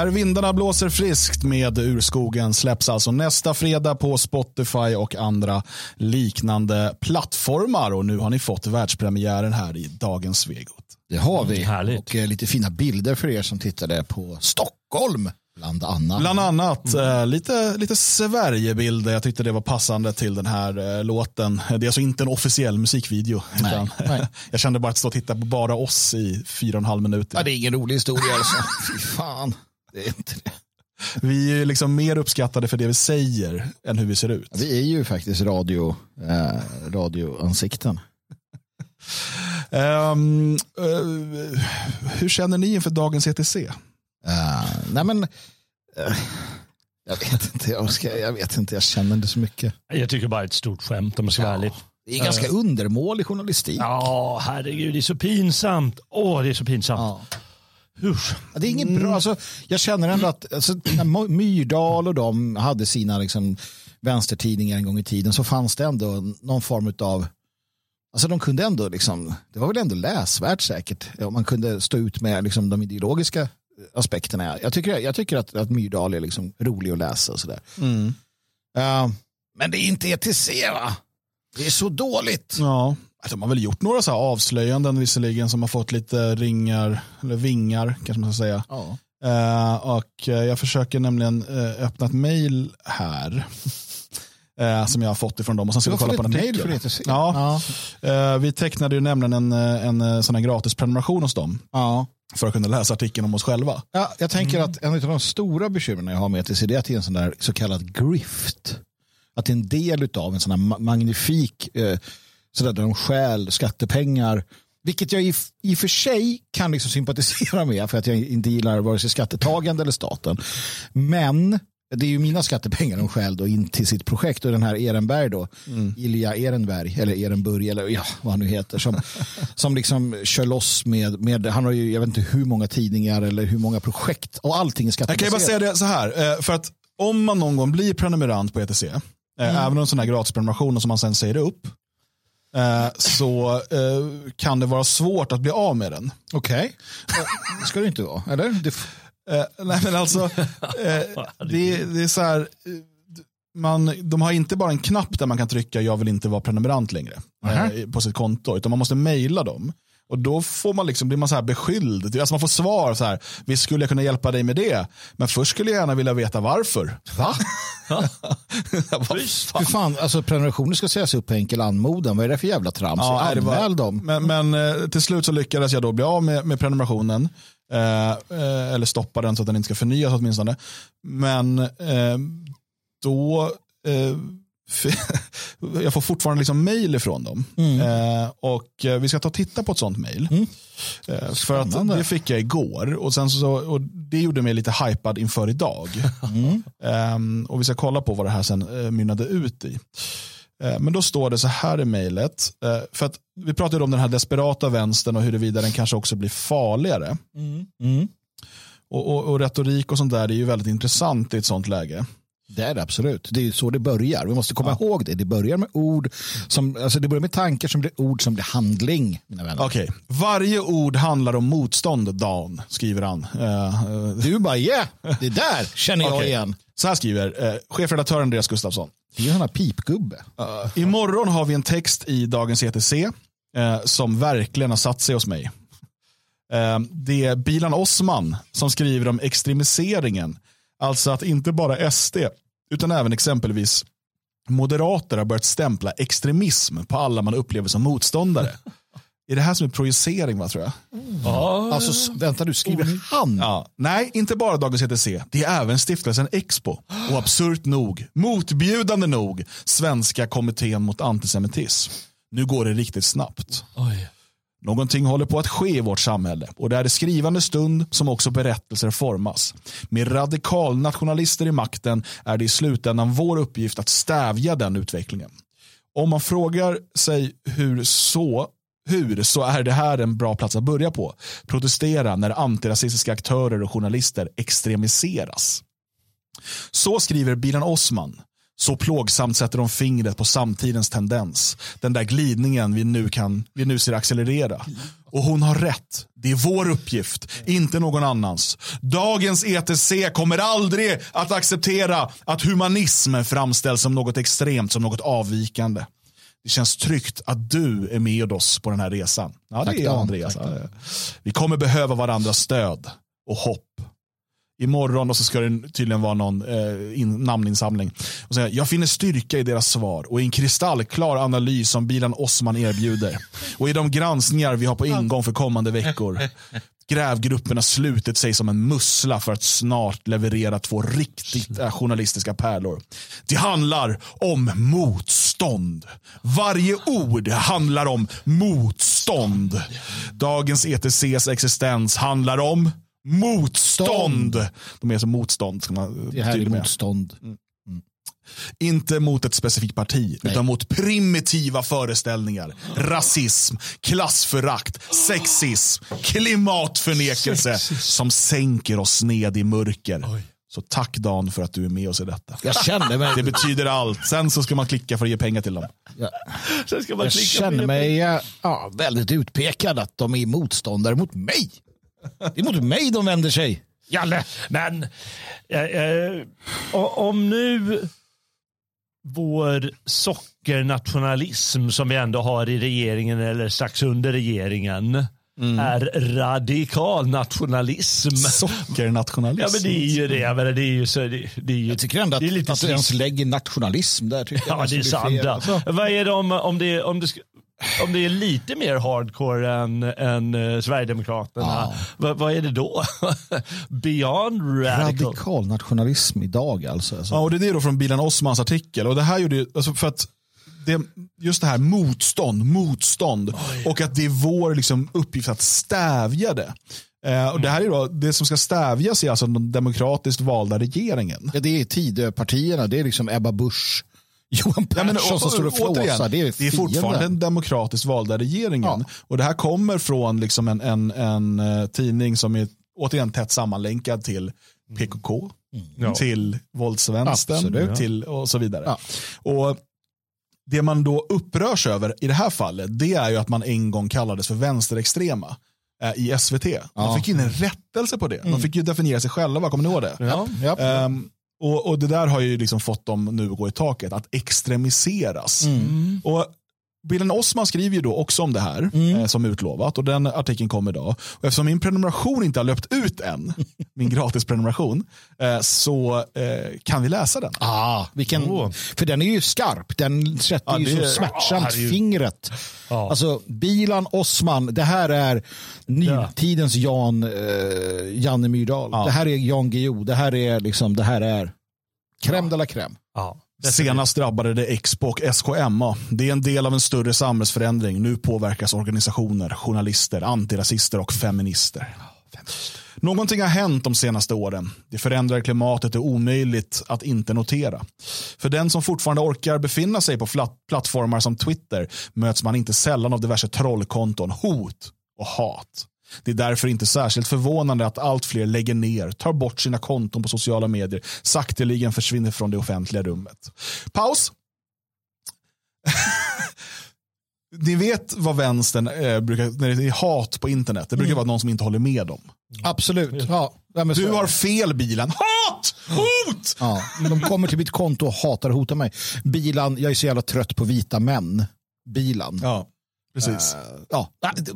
Där vindarna blåser friskt med Urskogen släpps alltså nästa fredag på Spotify och andra liknande plattformar. Och nu har ni fått världspremiären här i dagens Svegot. Det har vi. Härligt. Och eh, lite fina bilder för er som tittade på Stockholm. Bland annat. Bland annat eh, lite, lite Sverigebilder. Jag tyckte det var passande till den här eh, låten. Det är alltså inte en officiell musikvideo. Nej, utan nej. jag kände bara att stå och titta på bara oss i fyra och en halv minut. Ja, det är ingen rolig historia alltså. Fy fan. Det är inte det. Vi är liksom mer uppskattade för det vi säger än hur vi ser ut. Vi är ju faktiskt radio, eh, radioansikten. Ehm, eh, hur känner ni inför dagens ETC? Eh, nej men, eh, jag vet inte, jag, ska, jag vet inte, jag känner inte så mycket. Jag tycker bara ett stort skämt om jag ska vara ärlig. Det är ganska undermålig journalistik. Ja, herregud, det är så pinsamt. Åh, det är så pinsamt. Ja. Usch. Det är inget bra. Alltså, jag känner ändå att alltså, när My- Myrdal och de hade sina liksom, vänstertidningar en gång i tiden så fanns det ändå någon form av Alltså de kunde ändå, liksom, det var väl ändå läsvärt säkert om man kunde stå ut med liksom, de ideologiska aspekterna. Jag tycker, jag tycker att, att Myrdal är liksom rolig att läsa och sådär. Ja, men det är inte ETC va? Det är så dåligt. Ja, de har väl gjort några så här avslöjanden visserligen som har fått lite ringar, eller vingar kanske man ska säga. Ja. Eh, och eh, jag försöker nämligen eh, öppna ett mail här. eh, som jag har fått ifrån dem och sen ska vi kolla på en från ETC? Ja. Ja. Vi tecknade ju nämligen en, en sån här gratis prenumeration hos dem ja. för att kunna läsa artikeln om oss själva. Ja, jag tänker att en av de stora bekymren jag har med ETC det är att det är en sån där så kallad grift. Att det är en del av en sån här ma- magnifik, sådär där de stjäl skattepengar. Vilket jag i, i och för sig kan liksom sympatisera med för att jag inte gillar vare sig skattetagande eller staten. Men det är ju mina skattepengar de stjäl då in till sitt projekt och den här Ehrenberg då, Ilja Ehrenberg eller Ehrenburg eller ja, vad han nu heter som, som liksom kör loss med, med, han har ju jag vet inte hur många tidningar eller hur många projekt och allting är Jag kan ju skattebaserat. bara säga det så här, eh, för att om man någon gång blir prenumerant på ETC, eh, även en sån här gratisprenumeration som man sen säger upp, så eh, kan det vara svårt att bli av med den. Okej, det ska det inte vara, eller? Det, Eh, nej men alltså, eh, det, det är så här, eh, man, de har inte bara en knapp där man kan trycka jag vill inte vara prenumerant längre Aha. eh, på sitt konto, utan man måste mejla dem. Och då får man liksom, blir man så här beskylld. Alltså man får svar så här, visst skulle jag kunna hjälpa dig med det, men först skulle jag gärna vilja veta varför. va? Hur fan, alltså prenumerationer ska sägas upp på enkel anmodan. Vad är det för jävla trams? Ja, det var- Anmäl dem. Men, men eh, till slut så lyckades jag då bli av med, med prenumerationen. Eh, eh, eller stoppa den så att den inte ska förnyas åtminstone. Men eh, då, eh, jag får fortfarande liksom mail ifrån dem. Mm. Eh, och eh, vi ska ta och titta på ett sånt mail. Eh, för att det fick jag igår och, sen så, och det gjorde mig lite hypad inför idag. Mm. Ehm, och vi ska kolla på vad det här sen uh, mynnade ut i. Eh, men då står det så här i mejlet. eh, för att vi pratade om den här desperata vänstern och huruvida den kanske också blir farligare. Mm. Och, och, och retorik och sånt där är ju väldigt intressant i ett sånt läge. Det är det absolut. Det är så det börjar. Vi måste komma ihåg det. Det börjar med ord som, alltså det börjar med tankar som blir ord som blir handling. Okej, varje ord handlar om motstånd, Dan, skriver han. Eh, Du bara, yeah, det där känner jag Okej. igen. Så här skriver eh, chefredaktör Andreas Gustafsson. Det är ju en pipgubbe. Imorgon har vi en text i dagens ETC eh, som verkligen har satt sig hos mig. Eh, det är Bilan Osman som skriver om extremiseringen. Alltså att inte bara SD utan även exempelvis moderater har börjat stämpla extremism på alla man upplever som motståndare. är det här som är projicering va tror jag? Ja, Alltså, s- vänta du, skriver han? Ja. Nej, inte bara dagens ETC. Det är även stiftelsen Expo. Och absurt nog, motbjudande nog, Svenska kommittén mot antisemitism. Nu går det riktigt snabbt. oj. Någonting håller på att ske i vårt samhälle och det är det skrivande stund som också berättelser formas. Med radikalnationalister i makten är det i slutändan vår uppgift att stävja den utvecklingen. Om man frågar sig hur så hur så är det här en bra plats att börja på. Protestera när antirasistiska aktörer och journalister extremiseras. Så skriver Bilan Osman så plågsamt sätter de fingret på samtidens tendens. Den där glidningen vi nu, kan, vi nu ser accelerera. Och hon har rätt. Det är vår uppgift, inte någon annans. Dagens ETC kommer aldrig att acceptera att humanism framställs som något extremt, som något avvikande. Det känns tryggt att du är med oss på den här resan. Ja, det Tack, är Dan. Andreas. Tack. Vi kommer behöva varandras stöd och hopp. Imorgon och så ska det tydligen vara någon eh, in, namninsamling. Och säga, jag finner styrka i deras svar och i en kristallklar analys som bilen Osman erbjuder. Och i de granskningar vi har på ingång för kommande veckor. Grävgrupperna slutit sig som en mussla för att snart leverera två riktigt eh, journalistiska pärlor. Det handlar om motstånd. Varje ord handlar om motstånd. Dagens ETCs existens handlar om motstånd. De är som motstånd. Ska man Det här är tydlig med. motstånd. Inte mot ett specifikt parti, utan mot primitiva föreställningar. Rasism, klassförakt, sexism, klimatförnekelse som sänker oss ned i mörker. Så tack Dan för att du är med oss i detta. Jag känner mig, Det betyder allt. Sen så ska man klicka för att ge pengar till dem. jag, Sen ska man jag känner mig ja, väldigt utpekad att de är motståndare mot mig. Det är mot mig de vänder sig. Jalle. Men eh, eh, om nu vår sockernationalism som vi ändå har i regeringen eller strax under regeringen är radikal nationalism. Sockernationalism. Ja men det är ju det. Jag menar, det är ju så, det, det är ju, Jag tycker ändå att, det är lite att du ens lägger nationalism där. Tycker jag Ja, det är andra. alltså. Vad är det om, om, det, om, det, om det är lite mer hardcore än, än eh, Sverigedemokraterna? Ja. Vad, vad är det då? Beyond radical. Radikal nationalism idag alltså. alltså. Ja, och det är det då från Bilan Osmans artikel. Och det här gjorde ju, alltså för att det, just det här motstånd, motstånd och att det är vår liksom, uppgift att stävja det. Eh, och det här är då, det som ska stävjas är alltså den demokratiskt valda regeringen. Ja, det är Tidöpartierna, det är liksom Ebba Busch, Johan Ja, men, Persson som står och flåsar. Det är, det är fortfarande den demokratiskt valda regeringen. Ja. Och det här kommer från liksom en, en, en eh, tidning som är återigen tätt sammanlänkad till PKK, Ja. till våldsvänstern Absolut. till, och så vidare. Ja. Och det man då upprörs över i det här fallet det är ju att man en gång kallades för vänsterextrema eh, i SVT. Man Ja. Mm. fick in en rättelse på det. De fick ju definiera sig själva, kommer ni ihåg det? Ja. Ja. Ehm, och, och det där har ju liksom fått dem nu att gå i taket, att extremiseras. Mm. Och Bilden Osman skriver ju då också om det här Mm. eh, som utlovat och den artikeln kom idag. Och eftersom min prenumeration inte har löpt ut än, min gratis prenumeration, eh, så eh, kan vi läsa den. Ah, vilken, Åh. För den är ju skarp. Den sätter Ja, ju så är- smärtsamt ju- fingret. Ja. Alltså, Bilan Osman, det här är nutidens Jan, eh, Janne Myrdal. Ja. Det här är Jan Guillou. Det här är liksom, det här är crème de la crème. Ja. Senast drabbade det Expo och SKMA. Det är en del av en större samhällsförändring. Nu påverkas organisationer, journalister, antirasister och feminister. Någonting har hänt de senaste åren. Det förändrade klimatet är omöjligt att inte notera. För den som fortfarande orkar befinna sig på plattformar som Twitter möts man inte sällan av diverse trollkonton, hot och hat. Det är därför inte särskilt förvånande att allt fler lägger ner, tar bort sina konton på sociala medier, sakteligen försvinner från det offentliga rummet. Paus. Ni vet vad vänstern eh, brukar, när det är hat på internet, det brukar vara någon som inte håller med dem. Absolut. Ja. Du har fel bilen. Hat! Hot! Ja, de kommer till mitt konto och hatar och hotar mig. Bilan, jag är så jävla trött på vita män. Bilan. Ja, precis. Ja,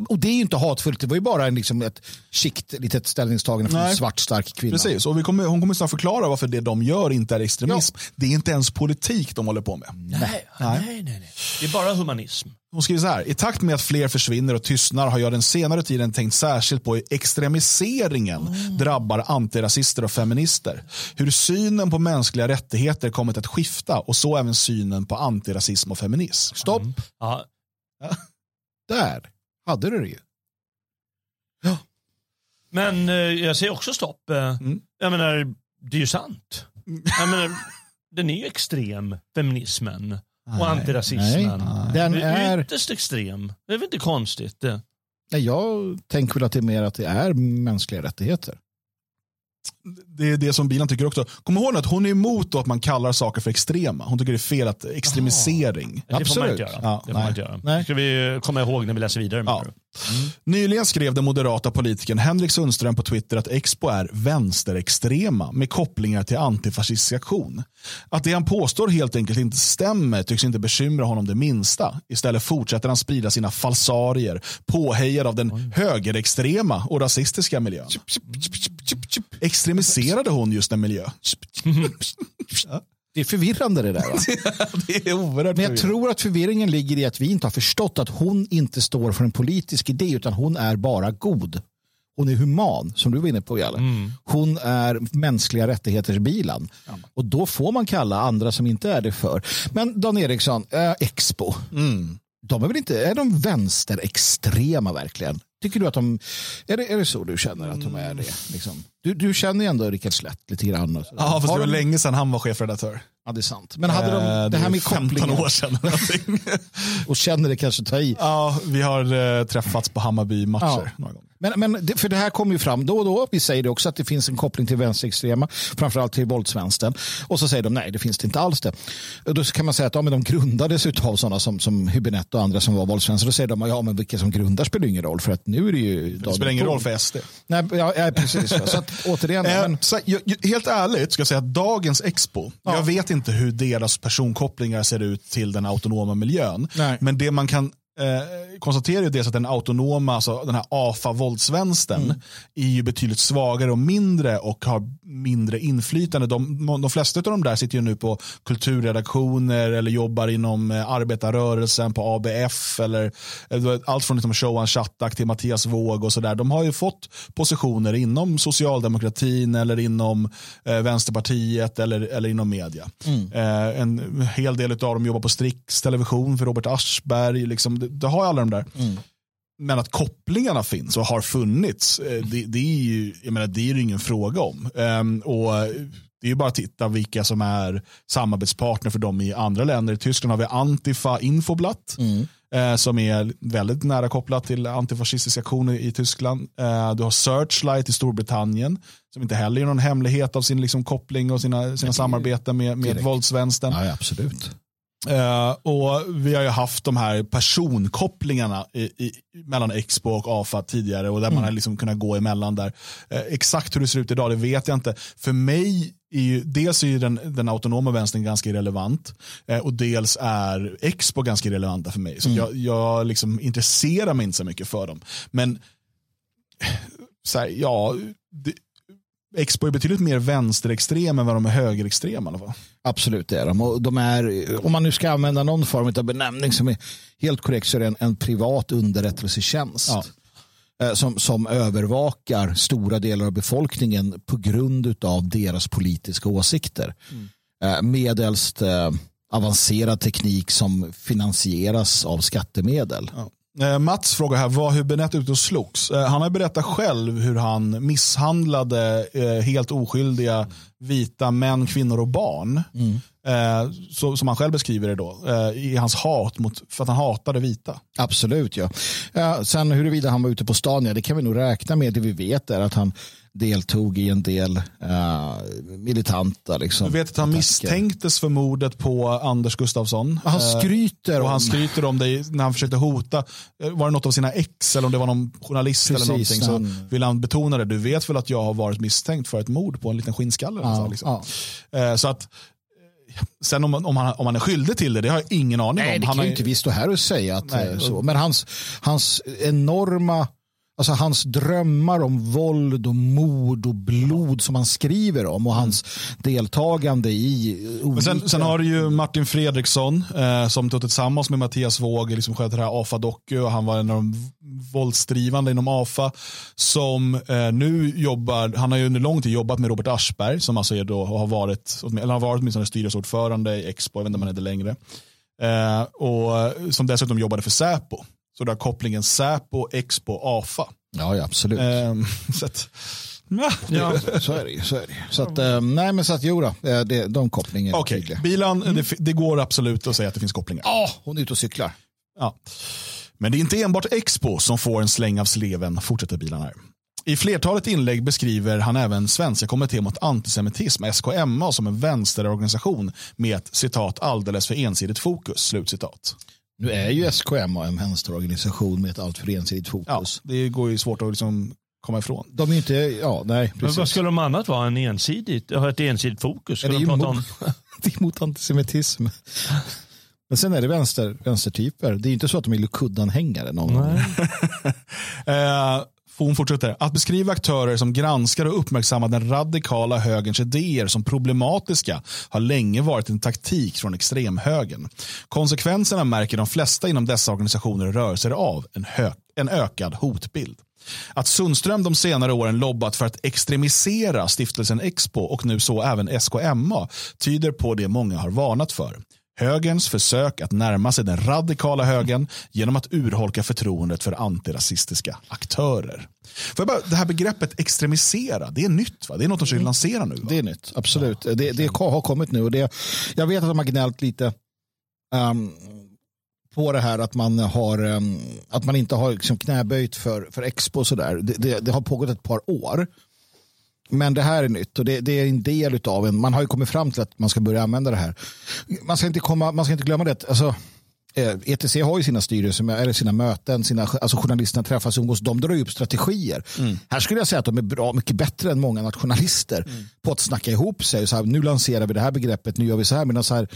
och det är ju inte hatfullt, det var ju bara en, liksom ett skikt litet ställningstagande från en Nej. svart stark kvinna. Precis, och vi kommer, hon kommer snart förklara varför det de gör inte är extremism. Det är inte ens politik de håller på med. Nej, nej, nej, nej. Det är bara humanism. Hon skriver så här, i takt med att fler försvinner och tystnar har jag den senare tiden tänkt särskilt på hur extremiseringen drabbar antirasister och feminister. Hur synen på mänskliga rättigheter kommit att skifta och så även synen på antirasism och feminism. Stopp, Ja. Där hade du det ju. Men eh, jag säger också stopp. Eh, Mm. Jag menar, det är ju sant. Jag menar, den är ju extrem, feminismen och antirasismen. Nej, den Det är är, ytterst extrem. Det är väl inte konstigt? Det. nej, jag tänker väl att det är mer att det är mänskliga rättigheter. Det är det som bilen tycker också. Kom ihåg att hon är emot att man kallar saker för extrema. Hon tycker det är fel att extremisering. Det får man Absolut. inte göra. Ja, det nej. inte göra. Nej. Det ska vi komma ihåg när vi läser vidare. Ja. du? Nyligen skrev den moderata politikern Henrik Sundström på Twitter att Expo är vänsterextrema med kopplingar till antifascistisk aktion. Att det han påstår helt enkelt inte stämmer tycks inte bekymra honom det minsta. Istället fortsätter han sprida sina falsarier påhejad av den högerextrema och rasistiska miljön. Extremiserade hon just en miljö? Det är förvirrande det där. Va? det är oerhört Men jag tror att förvirringen ligger i att vi inte har förstått att hon inte står för en politisk idé utan hon är bara god. Hon är human, som du var inne på Jalle. Hon är mänskliga rättigheters bilan. Och då får man kalla andra som inte är det för. Men Dan Eriksson, eh, Expo. De är väl inte, är de vänsterextrema verkligen? Tycker du att de, är det, är det så du känner att de är det? Liksom? Du, du känner ju ändå Rickard Slätt lite grann. och. Ja, fast Har det var de- länge sedan han var chefredaktör. Ja, det är sant. Men hade de Eh, det här är med 15 kopplingen år sedan. och känner det kanske ta i. ja, vi har eh, träffats på Hammarby-matcher Ja. några gånger. Men, men det, för det här kommer ju fram då och då. Vi säger det också att det finns en koppling till vänsterextrema, framförallt till våldsvänstern. Och så säger de nej, det finns det inte alls det. Och då kan man säga att ja, men de grundades av sådana som, som Hübinette och andra som var våldsvänster. Då säger de ja, men vilka som grundar spelar ingen roll för att nu är det ju... Det spelar ingen roll för SD. Nej, ja, ja, precis. så att, återigen, Eh, men, så, helt ärligt ska jag säga att dagens Expo, jag vet inte hur deras personkopplingar ser ut till den autonoma miljön. Nej. Men det man kan eh, konstatera är dels att den autonoma, alltså den här AFA-våldsvänstern Mm. är ju betydligt svagare och mindre och har mindre inflytande. De, de flesta av de där sitter ju nu på kulturredaktioner eller jobbar inom eh, arbetarrörelsen på ABF eller, eller allt från liksom Showan Chattak till Mattias Våg och sådär. De har ju fått positioner inom socialdemokratin eller inom eh, Vänsterpartiet eller, eller inom media. Eh, en hel del av dem jobbar på Strix television för Robert Aschberg. Liksom, det, det har alla de där. Men att kopplingarna finns och har funnits, eh, det, det är ju jag menar, det är ju ingen fråga om. Ehm, och det är ju bara att titta vilka som är samarbetspartner för dem i andra länder. I Tyskland har vi Antifa Infoblatt. eh, Som är väldigt nära kopplat till antifascistiska aktioner i Tyskland. Eh, Du har Searchlight i Storbritannien. Som inte heller är någon hemlighet av sin liksom, koppling och sina, sina samarbeten med, med våldsvänstern. ja, absolut. Eh, och vi har ju haft de här personkopplingarna i, i, mellan Expo och AFA tidigare och där man har liksom kunnat gå emellan där. Eh, exakt hur det ser ut idag det vet jag inte. För mig är ju, dels är ju den, den autonoma vänstern ganska irrelevant eh, och dels är Expo ganska irrelevanta för mig. Så jag, jag liksom intresserar mig inte så mycket för dem. Men så här, ja, det, Expo är betydligt mer vänsterextrem än vad de är högerextrema i alla fall. Absolut det är de. Och de är, om man nu ska använda någon form av benämning som är helt korrekt så är det en, en privat underrättelsetjänst. Ja. eh, Som, som övervakar stora delar av befolkningen på grund av deras politiska åsikter. Eh, Medelst eh, avancerad teknik som finansieras av skattemedel. Eh, Eh, Mats frågar här, var Hübinette ute och slogs? Eh, han har berättat själv hur han misshandlade eh, helt oskyldiga vita män, kvinnor och barn. Eh, så, som han själv beskriver det då. Eh, I hans hat mot, för att han hatade vita. Absolut, ja. ja. Sen huruvida han var ute på stan, ja, det kan vi nog räkna med. Det vi vet är att han deltog i en del uh, militanta liksom, Jag vet att han attacker. misstänktes för mordet på Anders Gustafsson. Han Eh, skryter och om... han skryter om det när han försökte hota. Eh, Var det något av sina ex eller om det var någon journalist Precis, eller någonting så han- vill han betona det. Du vet väl att jag har varit misstänkt för ett mord på en liten skinnskalle? eller Ja, liksom. ja. Eh, Så att eh, Sen om, om, han, om han är skyldig till det, det har jag ingen aning Nej, om. det Han kan ju inte vi stå här och säga att Nej, eh, så. Men hans, hans enorma, alltså hans drömmar om våld och mord och blod som han skriver om och hans deltagande i olika... Sen, sen har du ju Martin Fredriksson eh, som tog tillsammans med Mattias Våg liksom skötte det här AFA-doku och han var en av de våldsdrivande inom AFA som eh, nu jobbar, han har ju under lång tid jobbat med Robert Aschberg som alltså är då, har varit, eller har varit åtminstone styrelseordförande i Expo, jag vet inte om han är det längre. Eh, och som dessutom jobbade för Säpo. Så där kopplingen Säpo, Expo, AFA. Ja, ja, absolut. Eh, så att, ja, Ja, så är det ju. Så, är det. så att, eh, nej, men så att jo då, eh, det, de kopplingarna Okej, tydliga. bilan, det, det går absolut att säga att det finns kopplingar. Ja, hon är ute och cyklar. Ja. Men det är inte enbart Expo som får en släng av sleven, fortsätter bilen här. I flertalet inlägg beskriver han även Svenska kommittén mot antisemitism, SKMA, som en vänsterorganisation med ett citat alldeles för ensidigt fokus. Slutcitat. Nu är ju SKMA en vänsterorganisation med ett alltför ensidigt Ja, fokus. det går ju svårt att liksom komma ifrån. De är ju inte, ja nej Men precis. vad skulle de annat vara? En ensidigt, ha ett ensidigt fokus? Ja, Ska det, är de ju prata mot, om, det är mot antisemitism. Men sen är det vänster, vänstertyper. Det är inte så att de är Likud-anhängare. Någon gång. Eh, hon fortsätter. Att beskriva aktörer som granskar och uppmärksammar den radikala högerns idéer som problematiska har länge varit en taktik från extremhögern. Konsekvenserna märker de flesta inom dessa organisationer och rörelser av en, hö- en ökad hotbild. Att Sundström de senare åren lobbat för att extremisera stiftelsen Expo och nu så även SKMA tyder på det många har varnat för. Högerns försök att närma sig den radikala högern genom att urholka förtroendet för antirasistiska aktörer. För bara, det här begreppet extremisera, det är nytt va? Det är något de försöker lansera nu. Va? Det är nytt, absolut. Det, det har kommit nu. Och det, jag vet att de har gnällt lite ehm, på det här att man, har, ehm, att man inte har liksom knäböjt för, för Expo och sådär. Det, det, det har pågått ett par år. Men det här är nytt och det, det är en del av en, man har ju kommit fram till att man ska börja använda det här. Man ska inte, komma, man ska inte glömma det, alltså, ETC har ju sina styrelser, eller sina möten, sina, alltså journalisterna träffas och umgås, de drar upp strategier. Här skulle jag säga att de är bra, mycket bättre än många nationalister på att snacka ihop sig. Så här, nu lanserar vi det här begreppet, nu gör vi så här. Medan så här,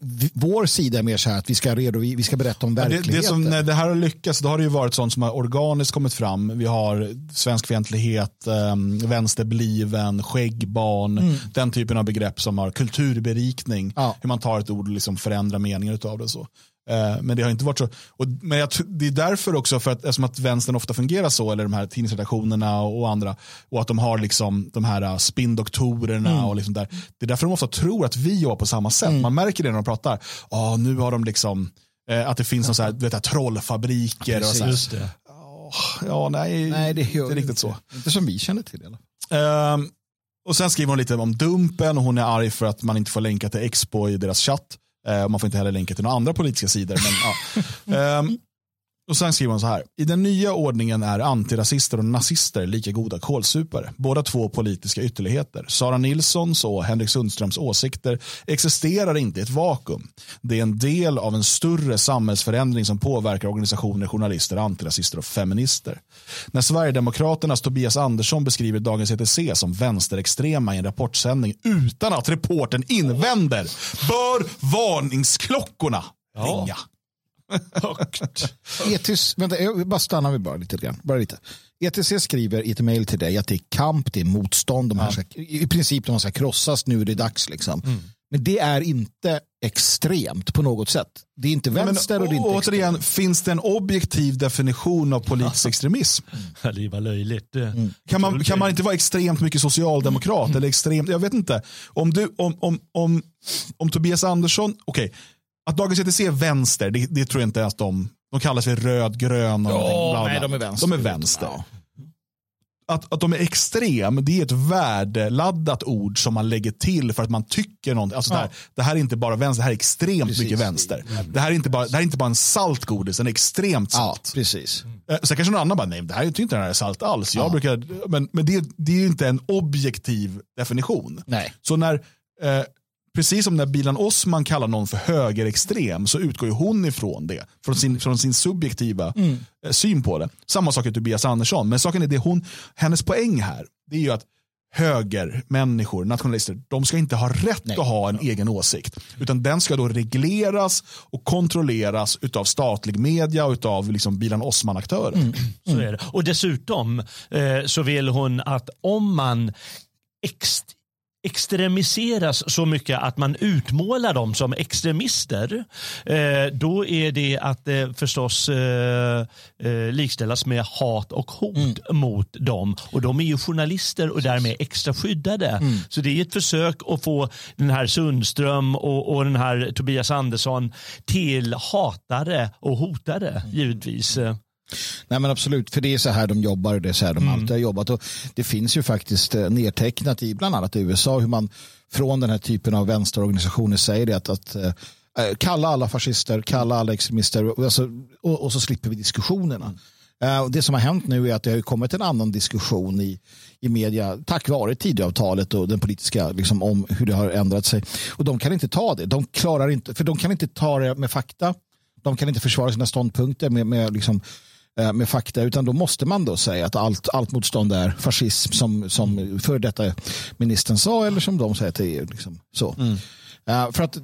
vi, vår sida är mer så här att vi ska, redovi, vi ska berätta om Det, verkligheten. det som, när det här har lyckats, då har det ju varit sånt som har organiskt kommit fram. Vi har svenskfientlighet, um, vänsterbliven, skäggbarn, den typen av begrepp som har kulturberikning. Ja. Hur man tar ett ord och liksom förändrar meningar av det. Så. Eh, Men det har inte varit så. Och, men jag, det är därför också, för att, eftersom att vänstern ofta fungerar så, eller de här tidningsredaktionerna och andra, och att de har liksom de här uh, spindoktorerna och liksom där. Det är därför de ofta tror att vi jobbar på samma sätt. Man märker det när de pratar. Ja, nu har de liksom, eh, att det finns någon så här, du vet, trollfabriker. och så här. det. Ja, nej, Nej, det gör inte riktigt så. Inte som vi känner till. i alla fall. Ehm, och sen skriver hon lite om Dumpen och hon är arg för att man inte får länka till Expo i deras chatt. Eh, man får inte heller länka till några andra politiska sidor. Men, ja. Och sen skriver hon så här. I den nya ordningen är antirasister och nazister lika goda kålsupare. Båda två politiska ytterligheter. Sara Nilssons och Henrik Sundströms åsikter existerar inte i ett vakuum. Det är en del av en större samhällsförändring som påverkar organisationer, journalister, antirasister och feminister. När Sverigedemokraternas Tobias Andersson beskriver Dagens ETC som vänsterextrema i en rapportsändning utan att reporten invänder bör varningsklockorna ringa. Högt. ETC, vänta, jag bara stannar vi bara lite grann. Bara lite. ETC skriver i ett mejl till dig att det är kamp, det är motstånd. De här ska, I princip de ska krossas, nu är det dags. Liksom. Men det är inte extremt på något sätt. Det är inte vänster och det är inte extremt. återigen, finns det en objektiv definition av politisk extremism? Det var löjligt. Det. Kan man, kan man inte vara extremt mycket socialdemokrat? Eller extremt, jag vet inte. Om, du, om, om, om, om Tobias Andersson, okej, att Dagens ETC är vänster, det, det tror jag inte ens de, de kallar sig röd-grön. och Ja, någonting, nej, de är vänster. De är vänster. Ja. Att, att de är extrem, det är ett värdeladdat ord som man lägger till för att man tycker någonting. Alltså det, här, det här är inte bara vänster, det här är extremt Precis. mycket vänster. Det här, är inte bara, det här är inte bara en salt godis, den är extremt Ja, salt. precis. Eh, Sen kanske någon annan bara, nej det här är inte den här är salt alls. Jag Ja. brukar, men men det, det är ju inte en objektiv definition. Nej. Så när, eh, precis som när Bilan Osman kallar någon för högerextrem så utgår ju hon ifrån det. Från sin, från sin subjektiva Mm. eh, syn på det. Samma sak är Tobias Andersson. Men saken är det hon, hennes poäng här, det är ju att höger, människor, nationalister, de ska inte ha rätt att ha en egen åsikt. Utan den ska då regleras och kontrolleras utav statlig media och utav liksom Bilan Osman-aktörer. Mm. Så är det. Och dessutom eh, så vill hon att om man ex extremiseras så mycket att man utmålar dem som extremister, eh, då är det att eh, förstås eh, likställas med hat och hot mot dem. Och de är ju journalister och därmed extra skyddade. Så det är ett försök att få den här Sundström och, och den här Tobias Andersson till hatare och hotare givetvis. Nej men absolut, för det är så här de jobbar och det är så här de alltid har jobbat. Och det finns ju faktiskt eh, nedtecknat i bland annat i USA hur man från den här typen av vänsterorganisationer säger det att, att eh, kalla alla fascister, kalla alla extremister och, alltså, och, och så slipper vi diskussionerna. Eh, och det som har hänt nu är att det har kommit en annan diskussion i, i media tack vare Tidöavtalet och den politiska, liksom, om hur det har ändrat sig. Och de kan inte ta det. De klarar inte, för de kan inte ta det med fakta. De kan inte försvara sina ståndpunkter med, med, liksom, eh, med fakta, utan då måste man då säga att allt, allt motstånd är fascism som, som för detta ministern sa eller som de säger till EU. Liksom. Så. Eh, för att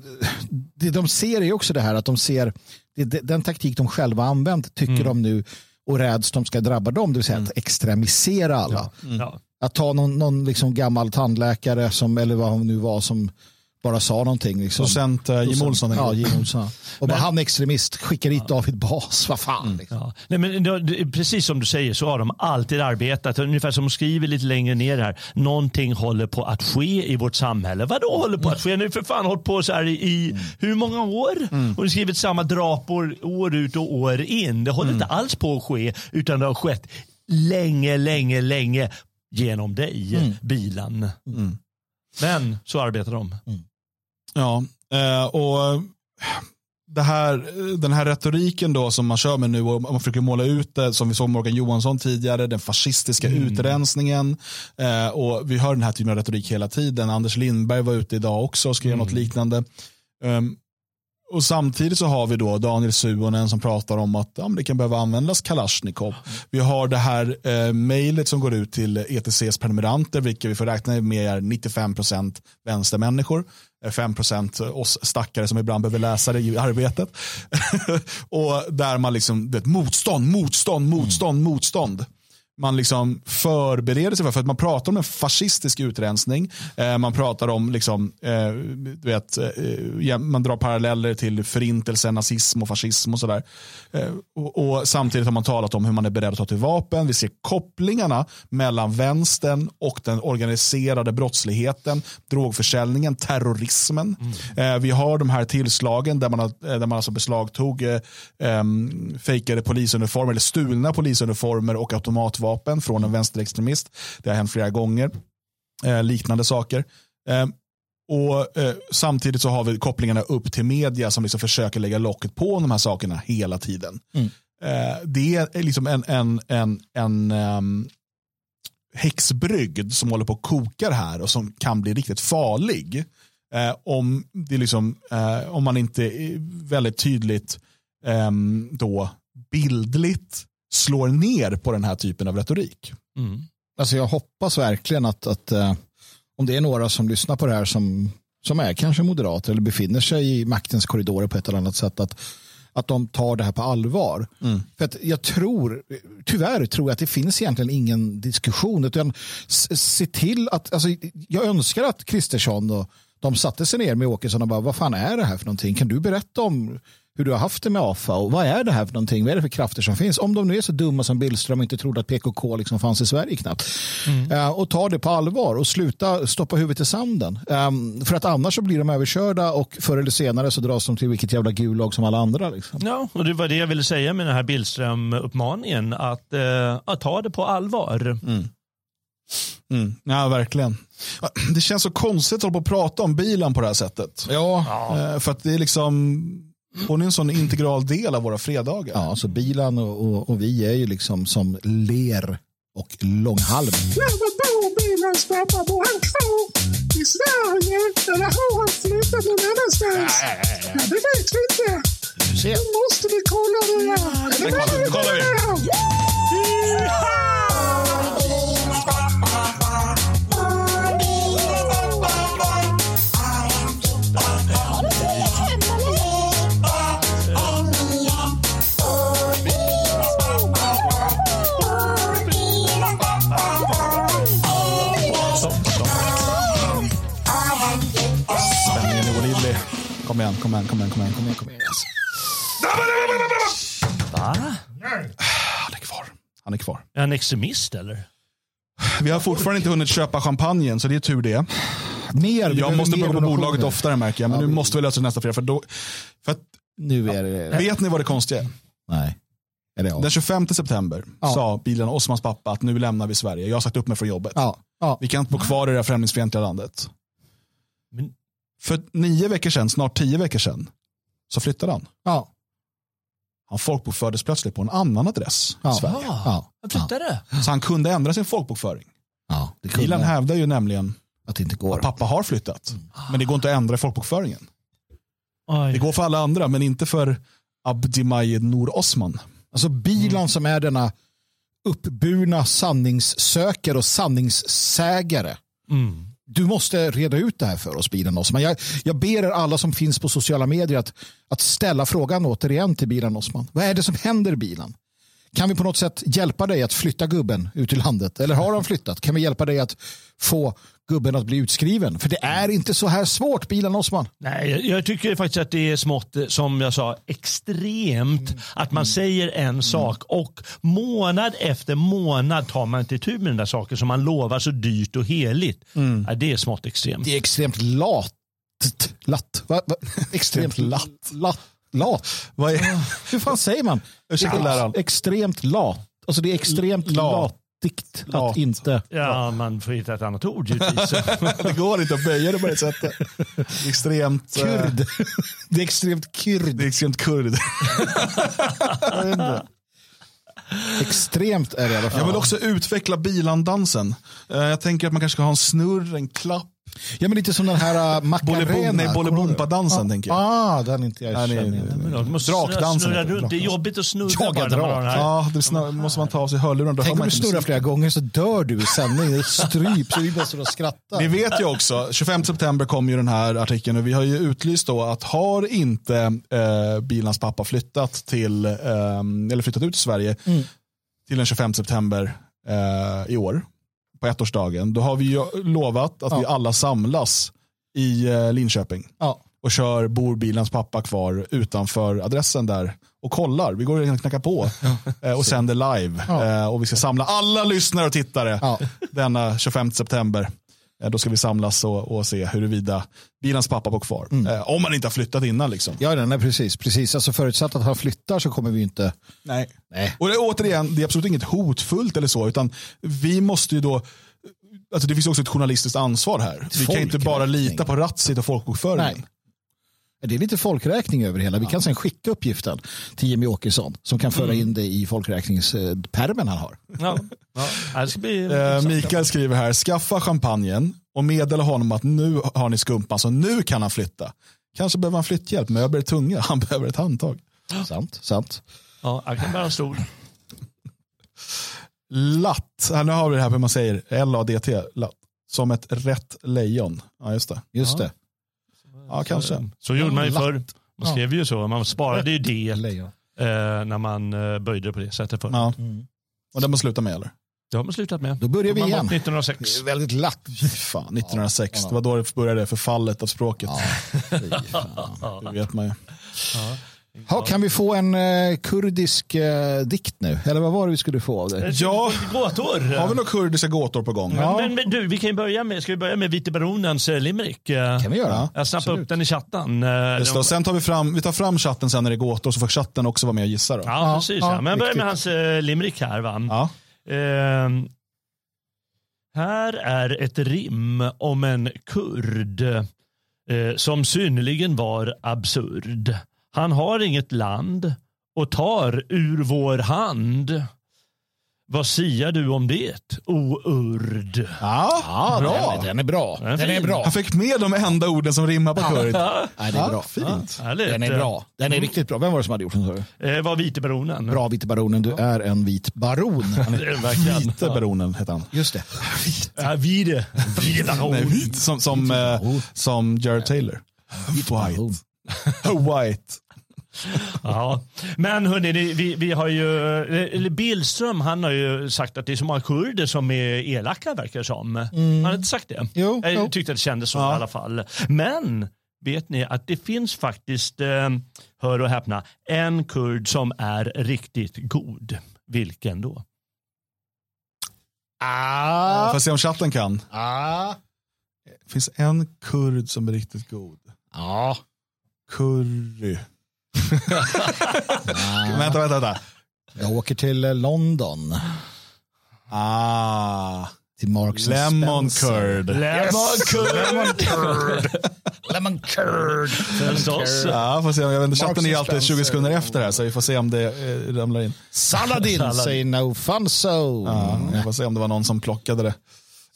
det de ser är också det här att de ser det, den taktik de själva använt tycker de nu och räds de ska drabba dem, det vill säga att extremisera alla. Ja. Att ta någon, någon liksom gammal tandläkare som, eller vad hon nu var som bara sa någonting. Liksom. Docent eh, Jim Olsson. Ja, Jim Olsson. Och bara, han är extremist, skickar dit David Bas, vad fan. Liksom. Ja. Nej, men, det- precis som du säger så har de alltid arbetat. Ungefär som de skriver lite längre ner här. Någonting håller på att ske i vårt samhälle. Vad då håller på att ske? Nu för fan hållit på så här i, i hur många år? Och de skrivit samma drapor år ut och år in. Det håller inte alls på att ske utan det har skett länge, länge, länge genom dig, bilen. Men så arbetar de. Ja, eh, och det här, den här retoriken då som man kör med nu och man försöker måla ut det som vi såg Morgan Johansson tidigare, den fascistiska utrensningen eh, och vi hör den här typen av retorik hela tiden. Anders Lindberg var ute idag också och skrev något liknande. Um, och samtidigt så har vi då Daniel Suonen som pratar om att ja, det kan behöva användas Kalashnikov. Vi har det här eh, mejlet som går ut till ETCs prenumeranter, vilket vi får räkna med är 95% vänstermänniskor. eh, 5% oss stackare som ibland behöver läsa det i arbetet. och där man liksom, vet, motstånd, motstånd, motstånd, motstånd man liksom förbereder sig för. För att man pratar om en fascistisk utrensning. Eh, man pratar om, liksom, eh, du vet, eh, man drar paralleller till förintelsen, nazism och fascism och sådär. Eh, och, och samtidigt har man talat om hur man är beredd att ta till vapen. Vi ser kopplingarna mellan vänstern och den organiserade brottsligheten, drogförsäljningen, terrorismen. Eh, vi har de här tillslagen där man, har, eh, där man alltså beslagtog eh, em, fejkade polisuniformer eller stulna polisuniformer och automatvapen från en vänsterextremist. Det har hänt flera gånger. Eh, liknande saker. Eh, och eh, Samtidigt så har vi kopplingarna upp till media som liksom försöker lägga locket på de här sakerna hela tiden. Eh, det är liksom en, en, en, en ehm, häxbrygd som håller på att kokar här och som kan bli riktigt farlig. Eh, om, det liksom, eh, om man inte väldigt tydligt ehm, då bildligt slår ner på den här typen av retorik. Mm. Alltså jag hoppas verkligen att, att eh, om det är några som lyssnar på det här som, som är kanske moderater eller befinner sig i maktens korridorer på ett eller annat sätt att, att de tar det här på allvar. För att jag tror, tyvärr tror jag att det finns egentligen ingen diskussion utan se till att, alltså, jag önskar att Kristersson och de satte sig ner med Åkesson och bara, vad fan är det här för någonting? Kan du berätta om hur du har haft det med AFA och vad är det här för någonting? Vad är det för krafter som finns? Om de nu är så dumma som Billström och inte trodde att PKK liksom fanns i Sverige knappt. Eh, och ta det på allvar och sluta stoppa huvudet i sanden. Um, för att annars så blir de överkörda och förr eller senare så dras de till vilket jävla gulag som alla andra. Liksom. Ja, och det var det jag ville säga med den här Billström-uppmaningen. Att, eh, att ta det på allvar. Mm. Ja, verkligen. Det känns så konstigt att hålla på och prata om bilen på det här sättet. Ja. Eh, För att det är liksom, hon är en sån integral del av våra fredagar. Ja, så bilen och, och, och vi är ju liksom som ler och långhalm. I Sverige eller har han flyttat någon annanstans? Ja, det vet vi inte. Nu måste vi kolla det kollar- det kollar vi. Kom igen, kom igen, kom igen, kom igen. Kom igen, kom igen. Yes. Va? Han är kvar. Han är kvar. Är han extremist eller? Vi har fortfarande inte hunnit köpa champagnen, så det är tur det. Mer, Jag måste mer börja på bolaget oftare märker jag, men Ja, nu vi- måste vi lösa det nästa fredag. För då, för att, Nu är det... vet ni vad det konstiga är? Nej. Är det ja. Den 25 september Ja. sa bilen Osmans pappa att nu lämnar vi Sverige. Jag har sagt upp mig från jobbet. Ja. Ja. Vi kan inte bo kvar i det här främlingsfientliga landet. Men, För nio veckor sedan, snart tio veckor sedan, så flyttade han. ja. Han folkbokfördes plötsligt på en annan adress i Ja. Sverige. Ja. Ja. Han flyttade. Så han kunde ändra sin folkbokföring. ja. Det kunde Bilen hävdar ju nämligen att det inte går. att pappa har flyttat. Men det går inte att ändra i folkbokföringen. Oj. Det går för alla andra men inte för Abdimajed Nour Osman. Alltså bilen som är denna uppburna sanningssökare och sanningssägare. Mm. Du måste reda ut det här för oss, Bilan Osman. Jag, jag ber er alla som finns på sociala medier att, att ställa frågan återigen till Bilan Osman. Vad är det som händer Bilan? Kan vi på något sätt hjälpa dig att flytta gubben ut i landet? Eller har han flyttat? Kan vi hjälpa dig att få gubben att bli utskriven? För det är inte så här svårt, Bilan Osman. Nej, jag- tycker faktiskt att det är smått, eh, som jag sa, extremt att man säger en sak och månad efter månad tar man inte tur med den där saken som man lovar så dyrt och heligt. Ja, det är smått extremt. Det är extremt lat. Latt. Va, va? Extremt latt. Lat. Lat. Vad är, Hur fan säger man? Ursäkta. Extremt lat. Alltså det är extremt Lat. latigt Lat. att inte... Ja, man får hitta ett annat ord givetvis. det går inte att böja det på det sättet. Det extremt, eh, Kurd. Det är extremt kurd. det är extremt kurd. Extremt är det i alla fall. Jag vill också utveckla bilandansen. Eh, Jag tänker att man kanske ska ha en snurr, en klapp. Ja, men lite som den här uh, Macarena. Bolibom- nej, Bolibompa-dansen, tänker jag. Ah, den inte jag känner igen. Drakdansen snurra det, är jobbigt att snurra Jaga drak. Ja, det snör, måste man ta av sig hörlurarna. Tänk om du snurrar flera gånger så dör du i sändning. Det stryps och vi bara står och skrattar. Ni vet ju också, 25 september kom ju den här artikeln och vi har ju utlyst då att har inte eh, bilans pappa flyttat till, eh, eller flyttat ut till Sverige till den 25 september eh, i år, på ettårsdagen, då har vi ju lovat att vi Ja. alla samlas i eh, Linköping Ja. och kör bor bilans pappa kvar utanför adressen där och kollar. Vi går och knackar på eh, och sänder live. Ja. Eh, och vi ska samla alla lyssnare och tittare Ja. denna 25 september. Eh, Då ska vi samlas och, och se huruvida bilans pappa bor kvar. Eh, om man inte har flyttat innan. Liksom. Ja, nej, precis. precis. Alltså, förutsatt att han flyttar så kommer vi inte... Nej. Nej. Och det, återigen, det är absolut inget hotfullt eller så, utan vi måste ju då, alltså det finns också ett journalistiskt ansvar här. Vi kan inte bara lita på Ratsit och folkbokföringen. Nej. Det är lite folkräkning över hela. Vi kan sen skicka uppgiften till Jimmy Åkesson som kan föra in det i folkräkningspermen han har. Ja. Ja. Det Eh. Mikael skriver här, skaffa champagnen och meddela honom att nu har ni skumpan så nu kan han flytta. Kanske behöver han flytthjälp, möbler är tunga, han behöver ett handtag. Sant, sant. Ja, jag kan bära en stol. Latt, här, nu har vi det här på hur man säger, L-A-D-T, latt. Som ett rätt lejon. Ja, just det. Just det. Ja, kanske. Så gjorde man ju förr. Man skrev ju så. Man sparade ju det eh, när man eh, böjde det på det sättet förr. Ja. Och det man slutar med eller? Det har man slutat med. Då börjar vi Man igen. bort 1906. Väldigt latt. Fan, 1906, det var då det började förfallet av språket. Det vet man ju. Ha, kan vi få en eh, kurdisk eh, dikt nu? Eller vad var det vi skulle få av dig? Ja, Gåtor. har vi några kurdiska gåtor på gång? Men, men, men du, vi kan ju börja med, ska vi börja med Vite Baronens eh, limerick? Eh, kan vi göra? Jag snappade Absolut. upp den i chatten. Eh, Just det, och sen tar vi fram, vi tar fram chatten sen när det är gåtor så får chatten också vara med och gissa. Då. Ja, precis. Ja, ja, Men jag börjar med hans eh, limerick här. Va? Ja. Ehm, här är ett rim om en kurd eh, som synnerligen var absurd. Han har inget land och tar ur vår hand. Vad siar du om det, o urd? Ja, Ja, bra. Den, den är bra. Den är Den är bra. Han fick med de enda orden som rimmar på kurd. Ja, Nej, det är bra. Fint. härligt. Den är bra. Den är riktigt bra. Vem var det som hade gjort den? sa du? Eh, var vite baronen. Bra vite baronen. Du är en vit baron. Det är. Vite baronen heter han. Just det. Ja, vide. Vide baron. Nej, som, som, eh, som Jared Taylor. baron. White. White. Ja. Men hörni, vi, vi har ju, eh, Billström han har ju sagt att det är så många kurder som är elaka verkar det som. Han har inte sagt det? Jo, Jag jo. tyckte att det kändes så Ja. i alla fall. Men vet ni att det finns faktiskt, eh, hör och häpna, en kurd som är riktigt god. Vilken då? Ah, Får se om chatten kan. ah. Det finns en kurd som är riktigt god. Ja. Curry. vänta, vänta, vänta. Jag åker till eh, London. Ah. till Marks Lemon curd. Lemon curd. Lemon curd. Förstås. Ja, får se. Jag vet inte, chatten är and alltid 20 Spencer. sekunder efter här så vi får se om det eh, ramlar in. Saladin säger no fun so. Ja, vi får se om det var någon som plockade det.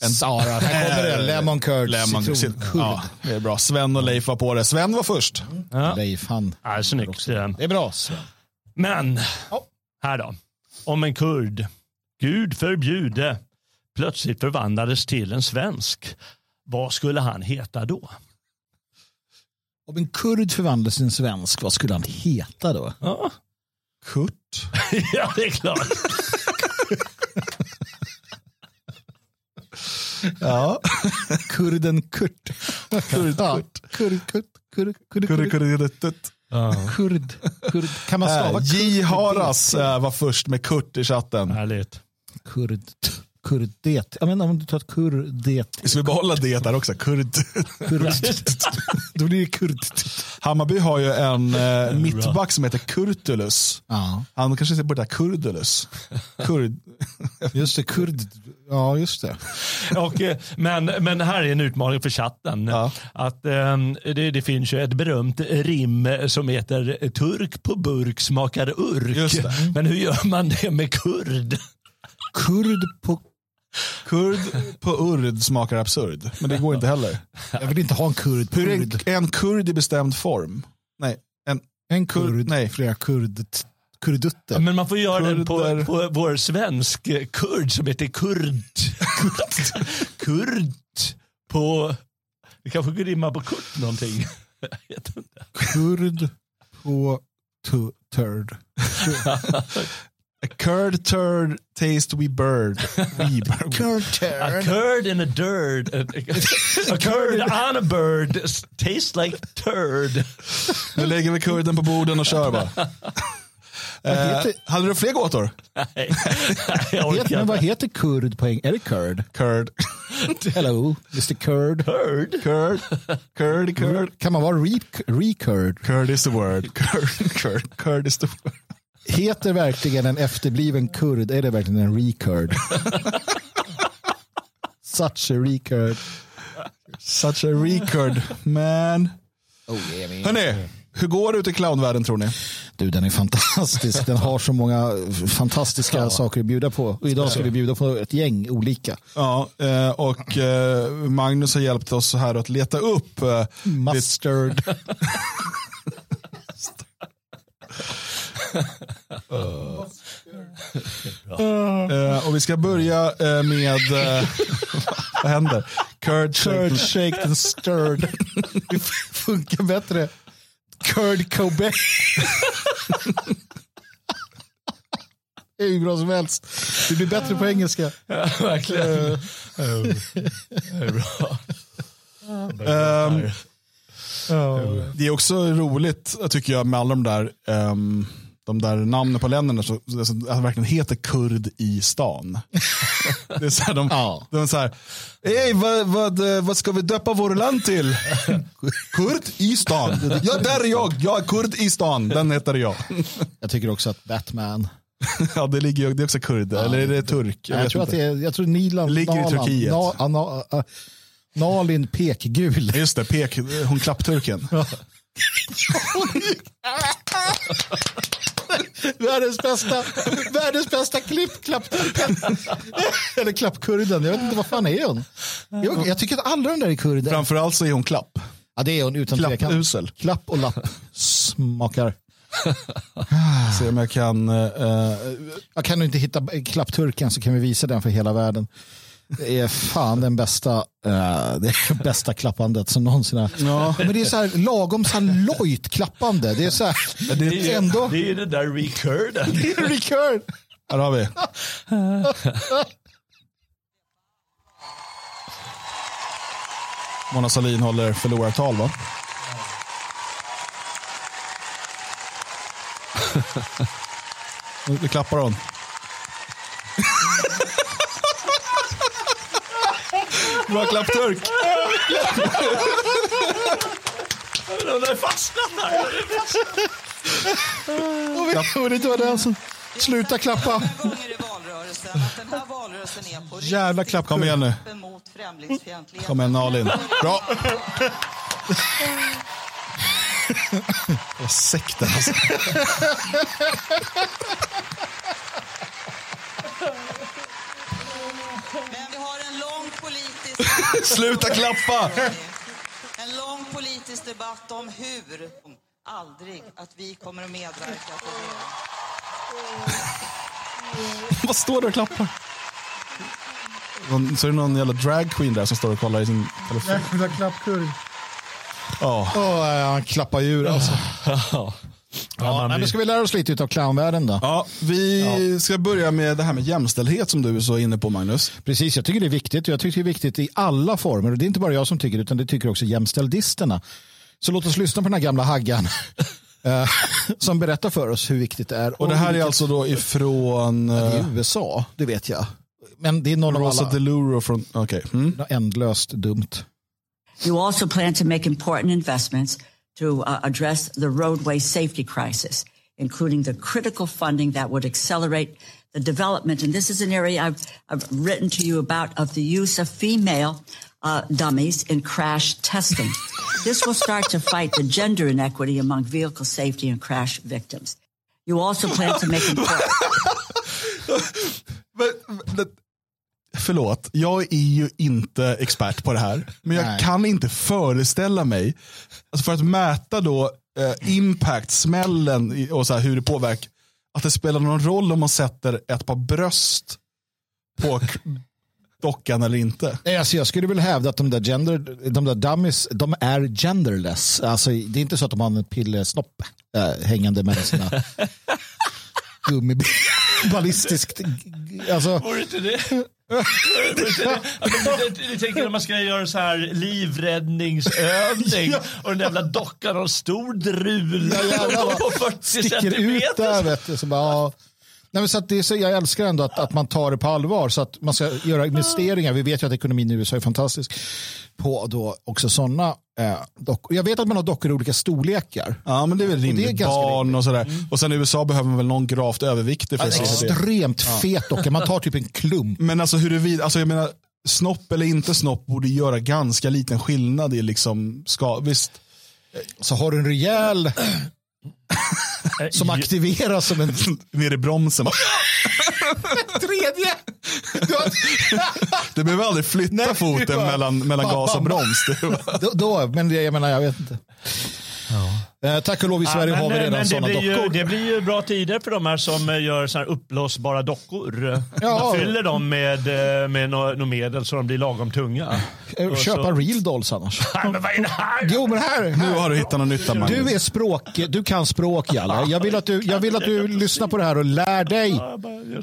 En Sara, här kommer det. Lemon curd, Lemon citronkurd. Ja, det är bra. Sven och Leif var på det. Sven var först. Ja. Leif, han. Ja, snyggt. Det är bra. Sven. Men, här då. Om en kurd, Gud förbjude, plötsligt förvandlades till en svensk. Vad skulle han heta då? Om en kurd förvandlas till en svensk, vad skulle han heta då? Ja, Kurt. ja det är klart. Ja. Kurden Kurt. Kurd, ja. kurd, kurd, kurd, kurd, Kurre, kurd, kurre, tutt. kurd, kurd. Kan man stava Äh, J. Haras äh, var först med Kurt i chatten. Härligt. kurd? Kurdet. Jag menar om du tar ett kurdet. Ska vi behålla det där också? Kurd. Då blir det kurd. Hammarby har ju en äh, mittback som heter Kurtulus. Ja, Han kanske borde heta Kurdulus. Kurd. just det. Kurd. Ja, just det. Och, eh, men, men här är en utmaning för chatten. Ja. Att, eh, det, det finns ju ett berömt rim som heter turk på burk smakar urk. Just det. Men hur gör man det med kurd? Kurd på... Kurd på urd smakar absurd. Men det går inte heller. Jag vill inte ha en kurd. Hur är kurd. en, en kurd i bestämd form? Nej, en En kurd. Kurd, nej. Flera kurd. Kurdutter. Men man får göra den Kurder. på, på vår svensk eh, kurd som heter kurd. Kurd. kurd på... Det kanske går rimma på kurt någonting. Jag vet inte. Kurd på tu- turd. a curd turd taste we bird. We bird. Kurd A turd. curd in a dirt. A, a curd on a bird tastes like turd. Nu lägger vi kurden på borden och kör bara. Eh, heter- hade du fler gåtor? Nej, orkar men vad heter kurd på engelska? Är det kurd? Curd. Hello, Mr Kurd. Kurd? Curd. Curd, curd. Kan man vara re- re-kurd? Curd is the word. Curd, curd, curd is the word. Heter verkligen en efterbliven kurd, är det verkligen en re-kurd? Such a re-kurd. Such a recurd, man. Hörni, hur går det ute i clownvärlden tror ni? Du, den är fantastisk. Den har så många fantastiska saker att bjuda på. Och idag ska vi bjuda på ett gäng olika. Ja, eh, och eh, Magnus har hjälpt oss här att leta upp eh, Mustard. Eh, och vi ska börja eh, med, eh, vad händer? Curd Curd shake. shaked and stirred. Det funkar bättre. Curd Cobain. Det är hur bra som helst. Det blir bättre på engelska. Verkligen. Det är bra. Ehm, det är också roligt tycker jag med alla de där, ehm, de där namnen på länderna så, så, så, att det verkligen heter kurd i stan. det är så här, de, Ja. de är så här, Hej, vad, vad, eh, vad ska vi döpa vår land till? kurd i stan. Ja, där är jag. Jag är kurd i stan. Den heter jag. Jag tycker också att Batman. ja, det ligger ju- det är också kurd. Eller är det turk? Jag, vet tror att det är, jag tror Nilan, Ligger i Nalan, Turkiet. Na, na, a, Nalin Pekgul. Just det, pek, hon klappturken. Världens bästa, världens bästa klipp, klappturken. Eller klappkurden. Jag vet inte vad fan är hon. Jag, jag tycker att alla de där är kurder. Framförallt så är hon klapp. Ja, det är hon utan tvekan. Klapp och lapp. Smakar. Se om jag kan... eh, eh, Jag kan du inte hitta klappturken så kan vi visa den för hela världen. Det är fan den bästa, eh, det bästa klappandet som någonsin har. Ja. Men det är så här lagom så här lojt klappande. Det är så här, det är ändå... är, det är det där recurden. Det är recurd. här har vi. Mona Sahlin håller förlorartal va? Nu klappar hon. Bra klappturk. De har fastnat här. Och och det var den som slutar klappa. den Jävla klapp. Kom igen nu. Kom igen Nalin. Bra. Vad sekten alltså. Men vi har en lång politisk... Sluta klappa! En lång politisk debatt om hur, aldrig, att vi kommer att medverka till det. Vad står du och klappar? Någon- Så är det någon jävla drag queen där som står och kollar i sin telefon. Jävla klappkurv. Ja. Åh, han klappar djur alltså. Ja, nej, men ska vi lära oss lite av clownvärlden då? Ja, vi ska börja med det här med jämställdhet som du är så inne på Magnus. Precis, jag tycker det är viktigt. Jag tycker det är viktigt i alla former. Och det är inte bara jag som tycker det, utan det tycker också jämställdisterna. Så låt oss lyssna på den här gamla haggan eh, som berättar för oss hur viktigt det är. Och det här är vilket- alltså då ifrån i uh, USA, det vet jag. Men det är någon av Rosa alla DeLuro från, okej. Mm. något ändlöst dumt. You also plan to make important investments to uh, address the roadway safety crisis, including the critical funding that would accelerate the development. And this is an area I've, I've written to you about of the use of female uh, dummies in crash testing. this will start to fight the gender inequity among vehicle safety and crash victims. You also plan to make important. Men, men, förlåt, jag är ju inte expert på det här. Men jag Nej. kan inte föreställa mig, alltså för att mäta då eh, impact, smällen och så här, hur det påverkar, att det spelar någon roll om man sätter ett par bröst på dockan eller inte. Nej, alltså jag skulle väl hävda att de där, gender, de där dummies de är genderless. Alltså, det är inte så att de har en pillesnopp äh, hängande mellan sina gummi ballistiskt. Alltså, Vore inte det? Att Ni tänker när man ska göra så här livräddningsövning och den jävla dockan har en stor drul på 40 sticker ut centimeter. där. Vet du, så bara, ja. Nej, men så det är så, jag älskar ändå att, att man tar det på allvar så att man ska göra investeringar. Vi vet ju att ekonomin i USA är fantastisk på då också sådana eh, dockor. Jag vet att man har dockor i olika storlekar. Ja men det är väl det är rimligt. ganska Barn och sådär. Och sen i USA behöver man väl någon gravt överviktig för att se det. Extremt fet docka. Man tar typ en klump. Men alltså huruvida, alltså jag menar, snopp eller inte snopp borde göra ganska liten skillnad i liksom, ska, visst. Så har du en rejäl som aktiveras som en Ner i bromsen. tredje. Du behöver aldrig flytta Nej, foten mellan, mellan Bam, gas och bam. broms. Då, då, men det, jag menar, jag vet inte. Eh, tack och lov i Sverige Ja, har vi redan men det, sådana blir ju, dockor. det blir ju bra tider för de här som eh, gör så här uppblåsbara dockor. Ja. Man fyller dem med, eh, med något nå medel så de blir lagom tunga. Eh, Och Köpa så- real dolls annars. Nej, men vad är det här? Jo, men här. Nu har du hittat något nytt där, Magnus. Du är språk, du kan språk Jalle. Jag vill att du, jag vill att du lyssnar på det här och lär dig.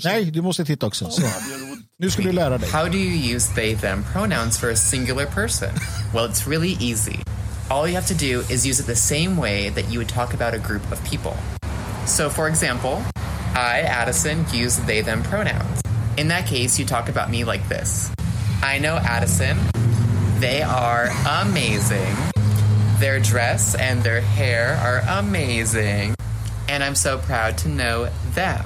Nej, du måste titta också. Så. Nu ska du lära dig. How do you use they them pronouns for a singular person? Well, it's really easy. All you have to do is use it the same way that you would talk about a group of people. So, for example, I, Addison, use they them pronouns. In that case, you talk about me like this I know Addison. They are amazing. Their dress and their hair are amazing. And I'm so proud to know them.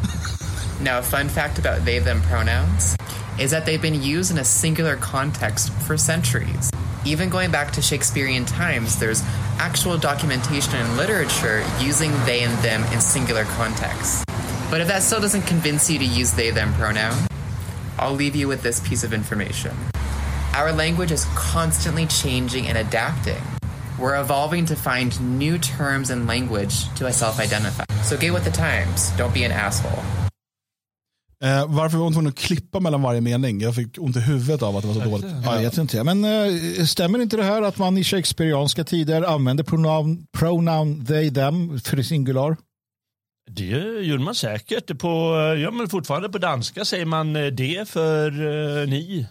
Now, a fun fact about they them pronouns is that they've been used in a singular context for centuries. Even going back to Shakespearean times, there's actual documentation in literature using they and them in singular contexts. But if that still doesn't convince you to use they them pronoun, I'll leave you with this piece of information. Our language is constantly changing and adapting. We're evolving to find new terms and language to self identify. So get with the times, don't be an asshole. Eh, varför var hon tvungen att klippa mellan varje mening? Jag fick ont i huvudet av att det var så dåligt. Jag vet inte. Men eh, stämmer inte det här att man i shakespearianska tider använder pronoun, pronoun they, them för singular? Det gjorde man säkert. På, ja, men fortfarande på danska säger man eh, det för eh, ni.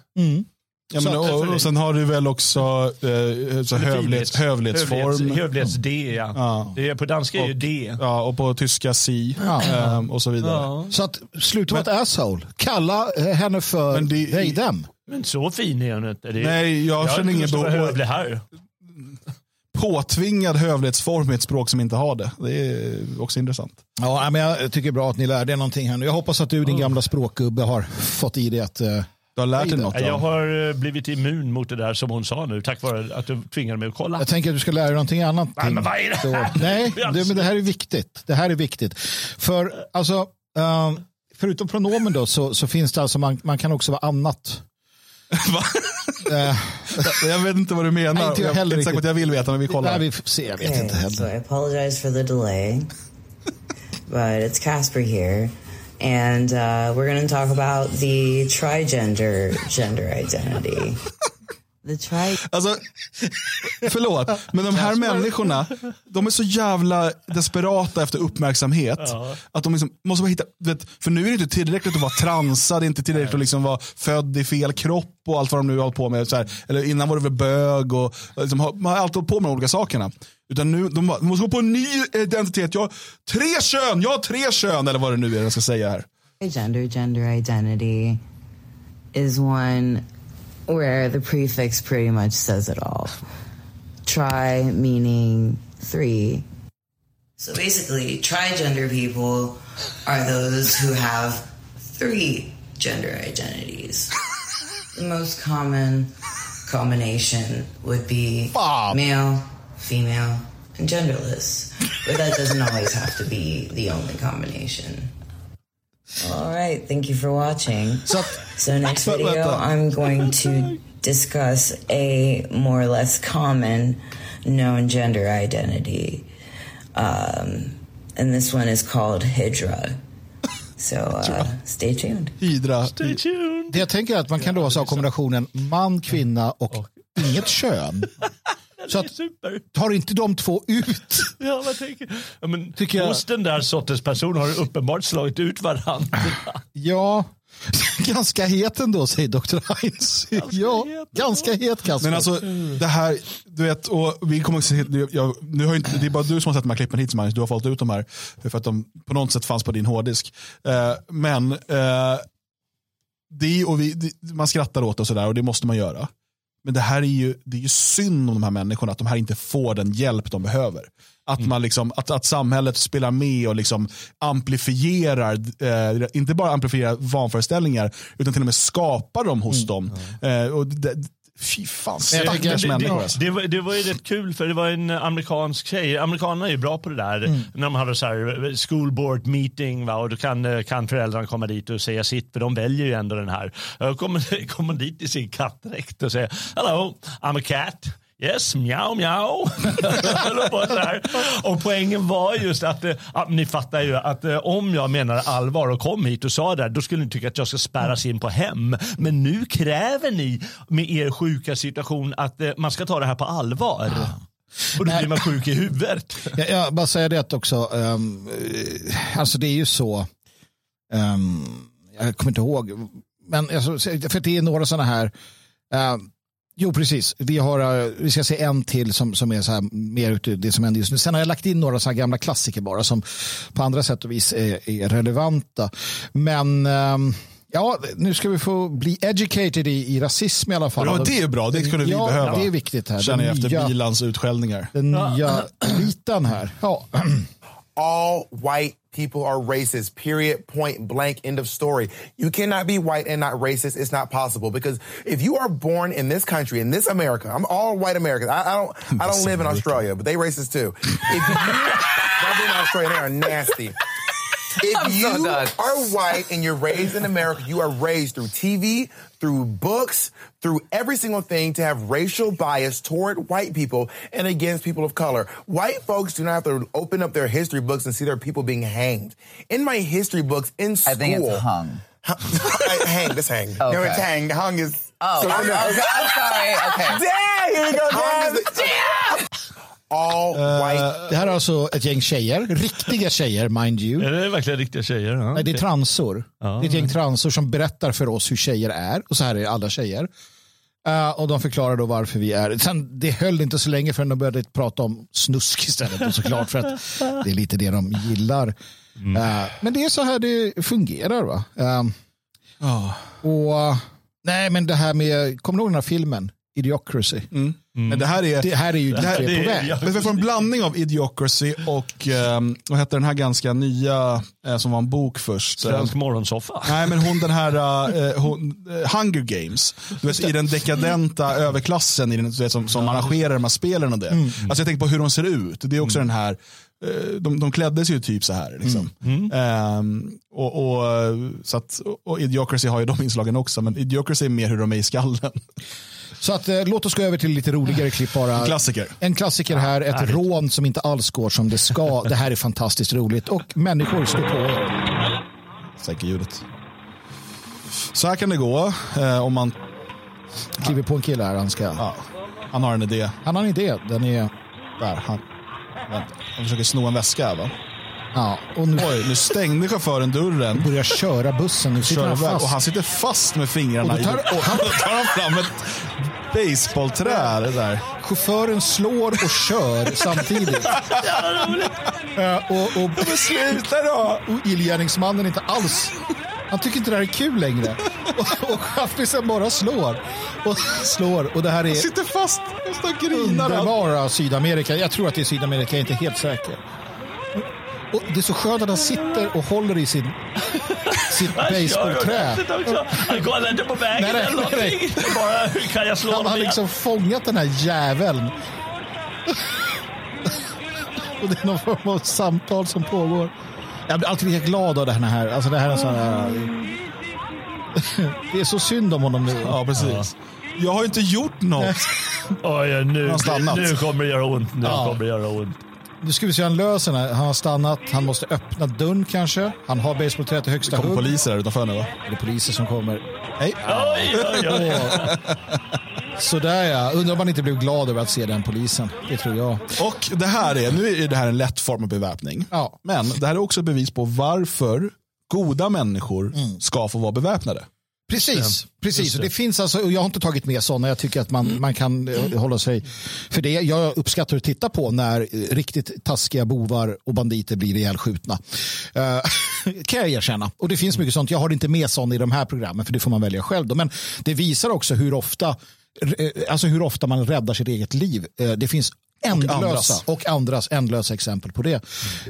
Ja, men, Så- och, och sen har du väl också eh, så hövlighets, hövlighetsform. Hövlighets, hövlighets D, ja. Ja. Det är, på danska är ju D. Ja, och på tyska si ehm, och så vidare. Ja. Så att sluta vara ett asshole. Kalla eh, henne för Men det- they, them. Men så fin är hon inte. Det, Nej, jag jag känner ingen behov. här. påtvingad hövlighetsform i ett språk som inte har det. Det är också intressant. Ja, men jag tycker det är bra att ni lärde er någonting här nu. Jag hoppas att du, din gamla språkgubbe, har fått i dig att... eh, Du har lärt dig något. Jag har eh, blivit immun mot det där som hon sa nu tack vare att du tvingade mig att kolla. Jag tänker att du ska lära dig någonting annat. Nej, men vad är det här? Så- Nej, det, men det här är viktigt. Det här är viktigt. För alltså, ehm, förutom pronomen då, så, så finns det alltså, man, man kan också vara annat. Va? Eh, Jag vet inte vad du menar. Nej, inte jag jag heller inte säker på att riktigt. jag vill veta, men vi nej, kollar. vi får se, jag vet inte Okay, so heller. I apologize for the delay, but it's Casper here, and uh, we're going to talk about the trigender gender identity. The tri Alltså, förlåt, men de här människorna, de är så jävla desperata efter uppmärksamhet. Att de liksom måste bara hitta, vet, för nu är det inte tillräckligt att vara transad, det är inte tillräckligt att liksom vara född i fel kropp och allt vad de nu har hållit på med. Så här, eller innan var det väl bög och och liksom, har- man har alltid hållit på med de olika sakerna. Utan nu, de, bara, de måste gå på en ny identitet. Jag har tre kön, jag har tre kön, eller vad det nu är jag ska säga här. gender gender identity is one where the prefix pretty much says it all. Tri meaning three. So basically, trigender people are those who have three gender identities. the most common combination would be male, female, and genderless. But that doesn't always have to be the only combination. All right, thank you for watching. Så att, So next But- but, video, I'm going to discuss a more or less common known gender identity, um, and this one is called Hydra. So uh, stay tuned. Hydra. Stay tuned. det jag tänker är att man kan då alltså ha kombinationen man, kvinna och inget kön. Så att, Super. tar inte de två ut? Ja, vad tänker ja, men Tycker jag- Hos den där sortens person har uppenbart slagit ut varandra. Ja, ganska het ändå säger Dr. Heinz. Ja, het, ganska het Kasper. Men alltså det här, du vet, och vi kommer också se, jag, nu har inte, det är bara du som har sett de här klippen hittills Magnus, du har valt ut de här för att de på något sätt fanns på din hårddisk. Eh, men eh, det, och vi, det, man skrattar åt det och sådär och det måste man göra. Men det här är ju, det är ju synd om de här människorna, att de här inte får den hjälp de behöver. Att, man liksom, att, att samhället spelar med och liksom amplifierar, eh, inte bara amplifierar vanföreställningar, utan till och med skapar dem hos dem. Eh, och det, fy fan, jag stackars det, människor. det, alltså. det, var, det var ju rätt kul för det var en amerikansk tjej. Amerikanerna är ju bra på det där. Mm. När de hade så här school board meeting va, och då kan, eh, kan föräldrarna komma dit och säga sitt för de väljer ju ändå den här. Då kommer, kommer dit i sin kattdräkt och säger Hello, I'm a cat. Yes, mjau mjau. Och poängen var just att, eh, ja, ni fattar ju att eh, om jag menar allvar och kom hit och sa det här, då skulle ni tycka att jag ska spärras in på hem. Men nu kräver ni med er sjuka situation att eh, man ska ta det här på allvar. Och då blir man sjuk i huvudet. Jag, jag bara säger det också. Um, alltså det är ju så. ehm, jag kommer inte ihåg. Men alltså, för det är några sådana här. ehm, jo, precis. Vi, har, eh, vi ska se en till som, som är så här, mer ute det som händer just nu. Sen har jag lagt in några så här gamla klassiker bara som på andra sätt och vis är, är relevanta. Men ehm, ja, nu ska vi få bli educated i, i rasism i alla fall. Ja, det är bra, det skulle vi ja, behöva. det är viktigt här. Känner jag efter Bilans utskällningar. Den nya elitan här. Ja. all white people are racist. Period. Point blank. End of story. You cannot be white and not racist. It's not possible because if you are born in this country, in this America, I'm all white Americans. I, I don't. I don't live in Australia, but they racist too. If you, I've been in Australia, they are nasty. If you are white and you're raised in America, you are raised through TV, through books, through every single thing to have racial bias toward white people and against people of color. White folks do not have to open up their history books and see their people being hanged. In my history books in school, I think it's hung. hang. This hang. No, it's hang. Hung is. Oh, So- I'm, I'm sorry. Okay. Damn! Here we go, Hung is the- All white. Det här är alltså ett gäng tjejer, riktiga tjejer mind you. Är det verkligen riktiga tjejer? Ja, Nej, det är okej. transor. Det är ett gäng transor som berättar för oss hur tjejer är. Och så här är alla tjejer. Eh, och de förklarar då varför vi är. Sen, det höll inte så länge förrän de började prata om snusk istället. Och såklart för att det är lite det de gillar. Eh, men det är så här det fungerar. va. Eh, och, nej, men det här med, kommer du ihåg den här filmen? Idiocracy. Men det här är, Det här är ju dit här- vi är på det är- väg. ja. Vi får en blandning av Idiocracy och um, vad hette den här ganska nya eh, som var en bok först? Svensk morgonsoffa. Nej, men hon den här uh, hon, eh, Hunger Games. Du vet, I den dekadenta överklassen i den, du vet, som, som arrangerar de här spelen och det. Mm. Alltså jag tänker på hur de ser ut. Det är också den här, de, de klädde sig ju typ så här. Liksom. Mm. Ehm, och, och, eh, så att, och Idiocracy har ju de inslagen också, men Idiocracy är mer hur de är i skallen. Så att, eh, låt oss gå över till lite roligare klipp bara. Klassiker. En klassiker här, ett rån som inte alls går som det ska. Det här är fantastiskt roligt och människor står på er. Säker ljudet. Så här kan det gå eh, om man, Kliver på en kille här, han ska... ja, han har en idé. Han har en idé, den är... Där, han, vänta, han försöker sno en väska här, va? Ja, och nu Oj, nu stängde chauffören dörren. börjar köra bussen. Nu sitter Kör han fast. och han sitter fast med fingrarna Och då tar- i och han tar han fram ett baseballträ. Det där. Chauffören slår och kör samtidigt. Ja, och, och, Men sluta då! och illgärningsmannen inte alls... Han tycker inte det här är kul längre. Och, och chaffisen bara slår. Och slår. Och det här är Sitter fast och står och grinar. underbara Sydamerika. Jag tror att det är Sydamerika, jag är inte helt säker. Och det är så skönt att han sitter och håller i sin, sitt basebollträ. Han går inte på vägen Nej, nej, eller nej, någonting. Bara, hur kan jag slå Han honom har liksom fångat den här jäveln. Och det är någon form av samtal som pågår. Jag blir alltid lika glad av det här. Alltså det här är sån här... Det är så synd om honom nu. Ja, precis. Jag har inte gjort något. Oj, nu, nu kommer det göra ont. Nu Ja. kommer det göra ont. Nu ska vi se hur han löser den här. Han har stannat, han måste öppna dörren kanske. Han har basebollträet i högsta Det kommer hugg. poliser här utanför nu va? Det är poliser som kommer. Hej. Oj, oj, oj. Sådär ja. Undrar om man inte blev glad över att se den polisen. Det tror jag. Och det här är, nu är det här en lätt form av beväpning. Ja. Men det här är också ett bevis på varför goda människor ska få vara beväpnade. Precis, precis. Och det finns alltså, och jag har inte tagit med sådana. Jag tycker att man, man kan eh, hålla sig för det. Jag uppskattar att titta på när eh, riktigt taskiga bovar och banditer blir ihjälskjutna. Uh, kan jag erkänna. Och det finns mycket sånt. Jag har inte med sånt i de här programmen för det får man välja själv. Då. Men det visar också hur ofta, alltså hur ofta man räddar sitt eget liv. Det finns ändlösa andras. och andras ändlösa exempel på det.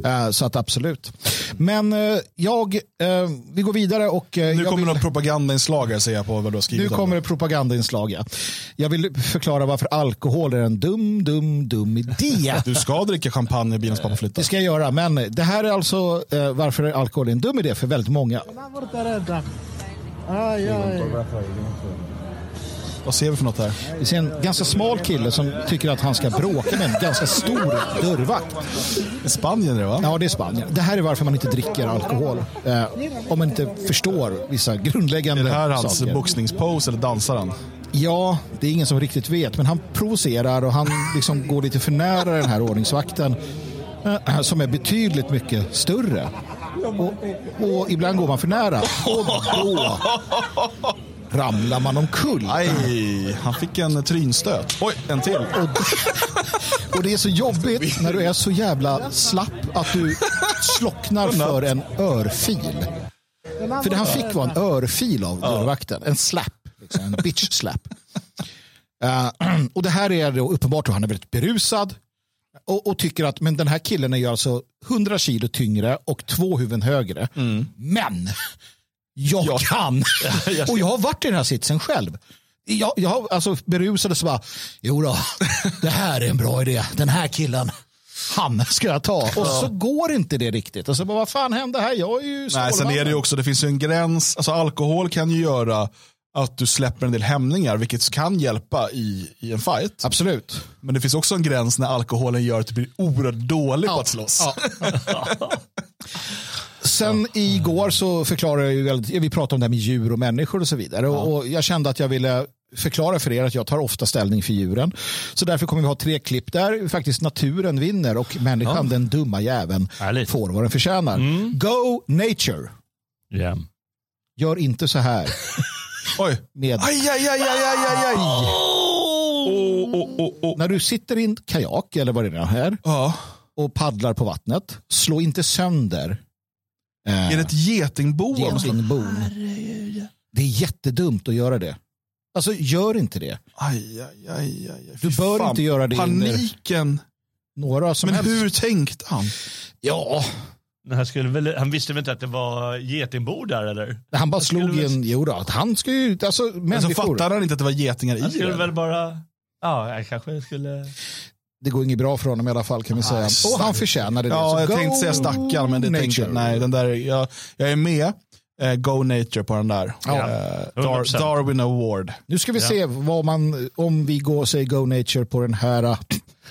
Eh, Så att absolut. Men eh, jag, eh, vi går vidare och Nu jag kommer vill- några propagandainslag här ser jag på vad du har skrivit nu om kommer det. det propagandainslag. Ja. Jag vill förklara varför alkohol är en dum, dum, dum idé. Du ska dricka champagne i bilens pappa flyttar. Det ska jag göra, men det här är alltså varför alkohol är en dum idé för väldigt många. Vad ser vi för något här? Vi ser en ganska smal kille som tycker att han ska bråka med en ganska stor dörrvakt. Spanien det va? Ja, det är Spanien. Det här är varför man inte dricker alkohol. Eh, om man inte förstår vissa grundläggande Är det här hans saker. boxningspose eller dansar han? Ja, det är ingen som riktigt vet, men han provocerar och han liksom går lite för nära den här ordningsvakten eh, som är betydligt mycket större. Och, och ibland går man för nära och då ramlar man omkull. Aj, han fick en trynstöt. Oj, en till. Och det är så jobbigt när du är så jävla slapp att du slocknar för en örfil. För det han fick var en örfil av dörrvakten. En slap. Liksom, en bitch slap. Eh, och det här är då uppenbart att han är väldigt berusad. Och, och tycker att men den här killen är ju alltså 100 kilo tyngre och två huvuden högre. Men jag kan. och jag har varit i den här sitsen själv. Jag, jag har alltså berusad och så bara, jo då, det här är en bra idé. Den här killen, han ska jag ta. Och så går inte det riktigt. Och så bara, vad fan hände här? Jag är ju Nej, sen är det ju också, det finns ju en gräns. Alltså alkohol kan ju göra att du släpper en del hämningar, vilket kan hjälpa i, i en fight. Absolut. Men det finns också en gräns när alkoholen gör att du blir oerhört dålig på att slåss. Sen igår så förklarade jag ju, väldigt- vi pratade om det här med djur och människor och så vidare. Och, och jag kände att jag ville förklara för er att jag tar ofta ställning för djuren. Så därför kommer vi ha tre klipp där faktiskt naturen vinner och människan, den dumma jäveln, Härligt. får vad den förtjänar. Go nature. Ja. Gör inte så här. Oj. Med, Aj, aj, aj, aj, aj, aj, aj. Oh, oh, oh, oh. när du sitter i en kajak eller vad det är här Ja. och paddlar på vattnet, slå inte sönder eh, Är det ett getingbo? getingbo'n. Det är jättedumt att göra det. Alltså gör inte det. Aj, aj, aj, aj. Du bör fan. inte göra det Paniken. några som Men helst. hur tänkte han? Ja, Men Han, skulle väl, han visste väl inte att det var getingbo där eller? han bara skulle slog i väl- en, jo då, att han ska ju, alltså Men så människor, fattade han inte att det var getingar Han i skulle det. väl bara... Ja, jag kanske skulle... det går inget bra för honom i alla fall kan vi säga. Ah, Och han förtjänade det. Ja, Så jag go tänkte säga stackarn, men det tänkte nature. jag, nej, den där, jag, jag är med. Eh, go nature på den där. Ja, Eh, Dar, 100%. Darwin Award. Nu ska vi se vad man, om vi går och säger go nature på den här. äh,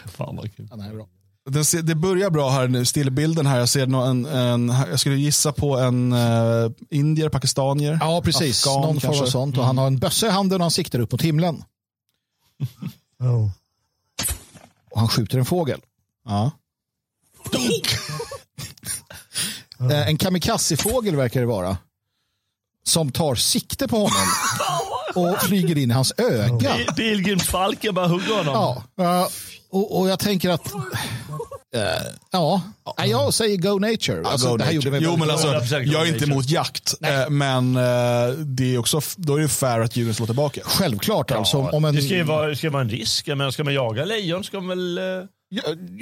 Fan vad kul. Ja, den här är bra. Den ser, det börjar bra här nu, stillbilden här. Jag ser nå- en, en, jag skulle gissa på en uh, indier, pakistanier. Ja, precis. Afghan Någon form av sånt. Och han har en bössa i handen och han siktar upp mot himlen. Och han skjuter en fågel. Ja. Eh, En kamikaze-fågel verkar det vara. Som tar sikte på honom. och flyger in i hans öga. Pilgrimsfalken bara hugger honom. Ja, och, och jag tänker att... eh, ja, Nej, jag säger go nature. Alltså, go det här gjorde nature. mig jo, men alltså, jag är inte emot jakt, eh, men eh, det är också, då är det fair att djuren slår tillbaka. Självklart alltså. Ja, Om en, Det ska ju vara, det ska vara en risk. Men ska man jaga lejon ska man väl... eh, ja,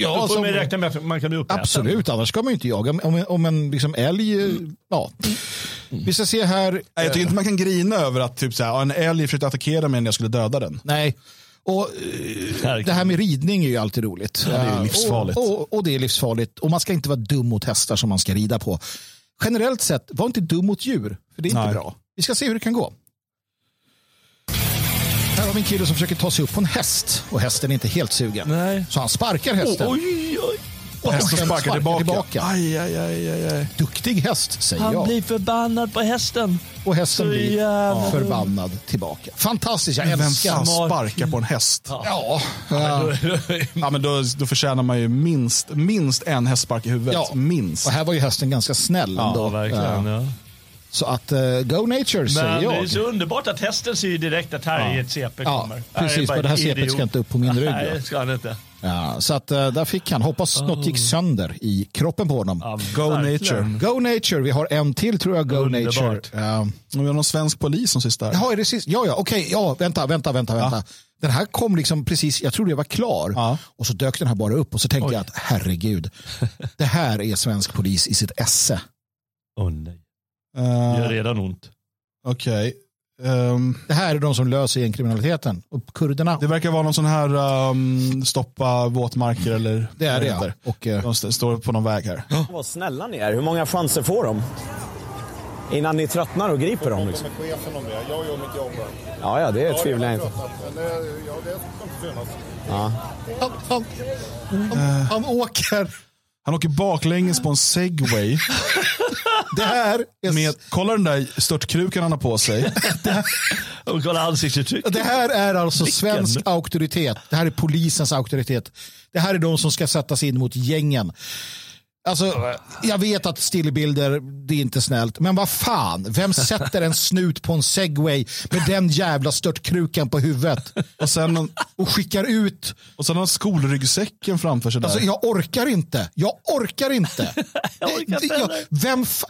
då får alltså, man räkna med att man kan bli uppäten. Absolut, annars ska man ju inte jaga. Om, en- om en liksom älg, eh, ja. Vi ska se här. Nej, Jag tycker inte man kan grina över att typ, så här, en älg försökte attackera mig när jag skulle döda den. Nej. Och eh, det här med ridning är ju alltid roligt. Ja, det är Eh, livsfarligt. Och, och, och det är livsfarligt. Och man ska inte vara dum mot hästar som man ska rida på. Generellt sett, var inte dum mot djur. För det är inte Nej. bra. Vi ska se hur det kan gå. Här har vi en kille som försöker ta sig upp på en häst. Och hästen är inte helt sugen. Nej. Så han sparkar hästen. Oj, oj. Och Hästen sparkar tillbaka. Aj. Aj, aj, aj, aj. Duktig häst, säger Han jag. blir förbannad på hästen. Och hästen Så blir jävla- förbannad tillbaka. Fantastiskt, jag Vem älskar Smart. sparkar på en häst? Ja, ja. Ja, men då, då förtjänar man ju minst, minst en hästspark i huvudet. Ja. Minst. Och här var ju hästen ganska snäll Ja, ändå. verkligen. Ja. Så att uh, go nature säger Men det är jag. så underbart att hästen ser ju direkt att här är ett CP Ja, kommer. precis, Här är bara för det här idiot. ska inte upp på min rygg, Nej, det ska han inte. Ja, så att uh, där fick han. Hoppas något gick sönder i kroppen på honom. Ja, Go verkligen. nature. Go nature, vi har en till tror jag. Go Underbart. nature. Ja. Vi har någon svensk polis som sista här. Jaha, är det sist? Ja, ja, okej. Ja, vänta, vänta, vänta. vänta. Den här kom liksom precis, jag trodde jag var klar. Ja. Och så dök den här bara upp och så tänkte jag att herregud, det här är svensk polis i sitt esse. Åh nej. Eh, Det gör redan ont. Okej. Ehm, Det här är de som löser gängkriminaliteten. Och kurderna, det verkar vara någon sån här um, stoppa våtmarker eller det är det ja. Och, eh, De st- står på någon väg här. Vad snälla ni är. Hur många chanser får de? Innan ni tröttnar och griper dem. Liksom. chefen om det. Jag gör mitt jobb. Ja, ja, det tvivlar jag inte. Ja. Han, han, han, han åker. Han åker baklänges på en segway. Det här är, Med, kolla den där störtkrukan han har på sig. Och kolla ansiktsuttryck. det här är alltså svensk auktoritet. Det här är polisens auktoritet. Det här är de som ska sättas in mot gängen. Alltså, jag vet att stillbilder, det är inte snällt. Men vad fan, vem sätter en snut på en segway med den jävla störtkrukan på huvudet? Och sen, Och skickar ut. och sen har skolryggsäcken framför sig där. Alltså, jag orkar inte. Jag orkar inte. Jag orkar inte Det- jag- vem fa-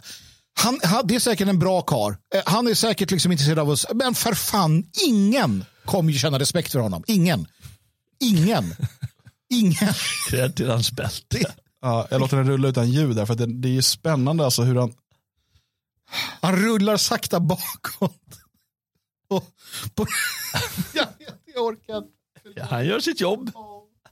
han, han, det är säkert en bra kar. Han är säkert liksom intresserad av oss. Men för fan, ingen kommer ju känna respekt för honom. Ingen. Ingen. Ingen. Cred till hans bälte. Ja, jag låter den rulla utan ljud där, för att det, det är ju spännande alltså hur han... Han rullar sakta bakåt. Och, på, jag, jag orkar inte. Ja, han gör sitt jobb.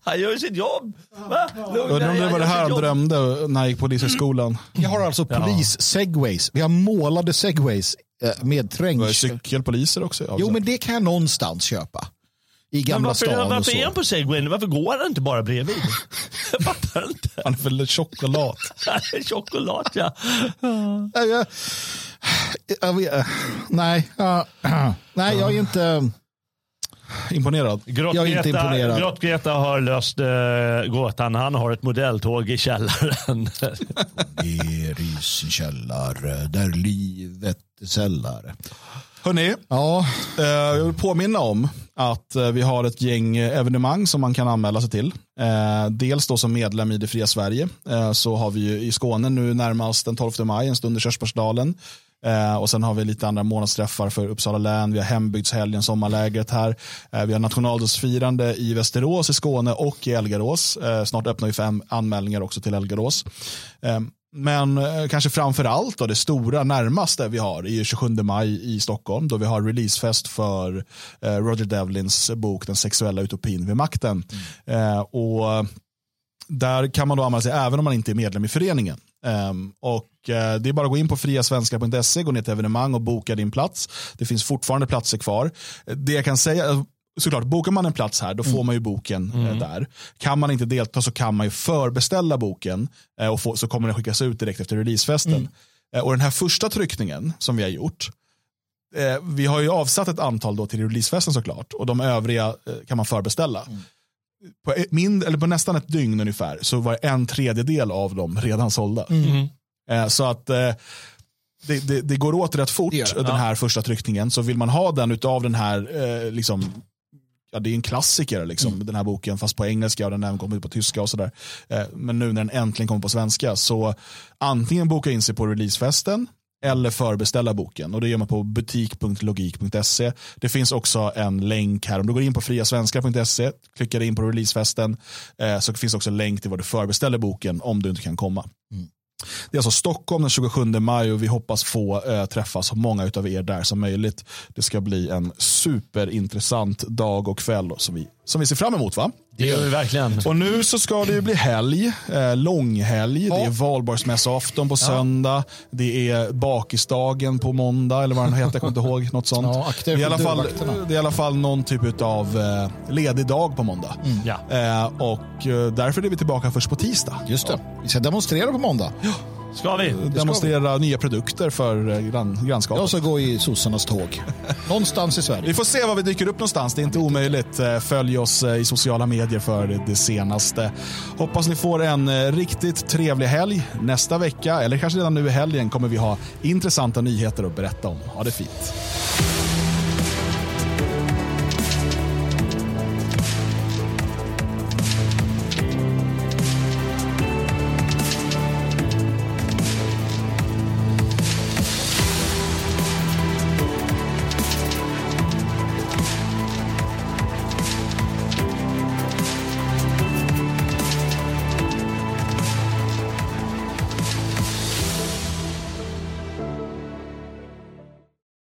Han gör sitt jobb. Va? Lugna Undrar om det var det här han jobb. drömde när han gick på polishögskolan. Vi har alltså polis-segways. Vi har målade segways eh, med trängsel. cykelpoliser också. Jo, men det kan jag någonstans köpa. I Gamla varför, stan och varför är så. han på segwayn? Varför går han inte bara bredvid? Jag fattar inte. Han är väl choklad. Choklad ja. Jag, jag, jag, vet- nej, ja, nej, jag är inte... Imponerad. Jag är inte imponerad. Grott-Greta har löst uh, gåtan. Han har ett modelltåg i källaren. Ner i sin källare där livet är sällare. Hörni, Ja, eh, jag vill påminna om att eh, vi har ett gäng eh, evenemang som man kan anmäla sig till. Eh, dels då som medlem i det fria Sverige. Så har vi ju i Skåne nu närmast den 12 maj, en stund i Körsbärsdalen. Och sen har vi lite andra månadsträffar för Uppsala län. Vi har hembygdshelgen, sommarlägret här. Vi har nationaldagsfirande i Västerås i Skåne och i Elgarås. Snart öppnar vi för anmälningar också till Elgarås. Men eh, kanske framför allt då, det stora närmaste vi har är 27 maj i Stockholm då vi har releasefest för eh, Roger Devlins bok Den sexuella utopin vid makten. Eh, och där kan man då anmäla sig även om man inte är medlem i föreningen. Um, och uh, Det är bara att gå in på friasvenska.se, gå ner till evenemang och boka din plats. Det finns fortfarande platser kvar. Det jag kan säga, såklart, bokar man en plats här, då får man ju boken eh, där. Kan man inte delta så kan man ju förbeställa boken eh, och få, så kommer den skickas ut direkt efter releasefesten. Eh, och den här första tryckningen som vi har gjort, vi har ju avsatt ett antal då till releasefesten såklart och de övriga kan man förbeställa. På, ett- min, eller på nästan ett dygn ungefär så var en tredjedel av dem redan sålda. Eh, så att det, det, det går åt rätt fort, den här första tryckningen. Så vill man ha den utav den här, eh, liksom, ja, det är en klassiker, liksom, den här boken, fast på engelska och den även kommer ut på tyska och sådär. Eh, men nu när den äntligen kommer på svenska, så antingen boka in sig på releasefesten eller förbeställa boken. Och Det gör man på butik.logik.se. Det finns också en länk här. Om du går in på friasvenskar.se, klickar in på releasefesten, eh, så finns också en länk till var du förbeställer boken om du inte kan komma. Det är alltså Stockholm den 27 maj och vi hoppas få eh, träffa så många av er där som möjligt. Det ska bli en superintressant dag och kväll som vi, som vi ser fram emot. va? Det gör vi verkligen. Och nu så ska det ju bli helg, eh, långhelg. Det är valborgsmässoafton på söndag. Det är bakisdagen på måndag eller vad den heter, jag kommer inte ihåg. Något sånt. Ja, det, är i alla fall, det är i alla fall någon typ av eh, ledig dag på måndag. Ja. Eh, och eh, därför är vi tillbaka först på tisdag. Just det. Vi ska demonstrera på måndag. Ska vi? Demonstrera nya produkter för eh, grann, grannskapet. Jag ska gå i sossarnas tåg. Någonstans i Sverige. Vi får se var vi dyker upp någonstans. Det är inte omöjligt. Eh, Följ oss eh, i sociala medier för det senaste. Hoppas ni får en riktigt trevlig helg. Nästa vecka, eller kanske redan nu i helgen, kommer vi ha intressanta nyheter att berätta om. Ha det fint.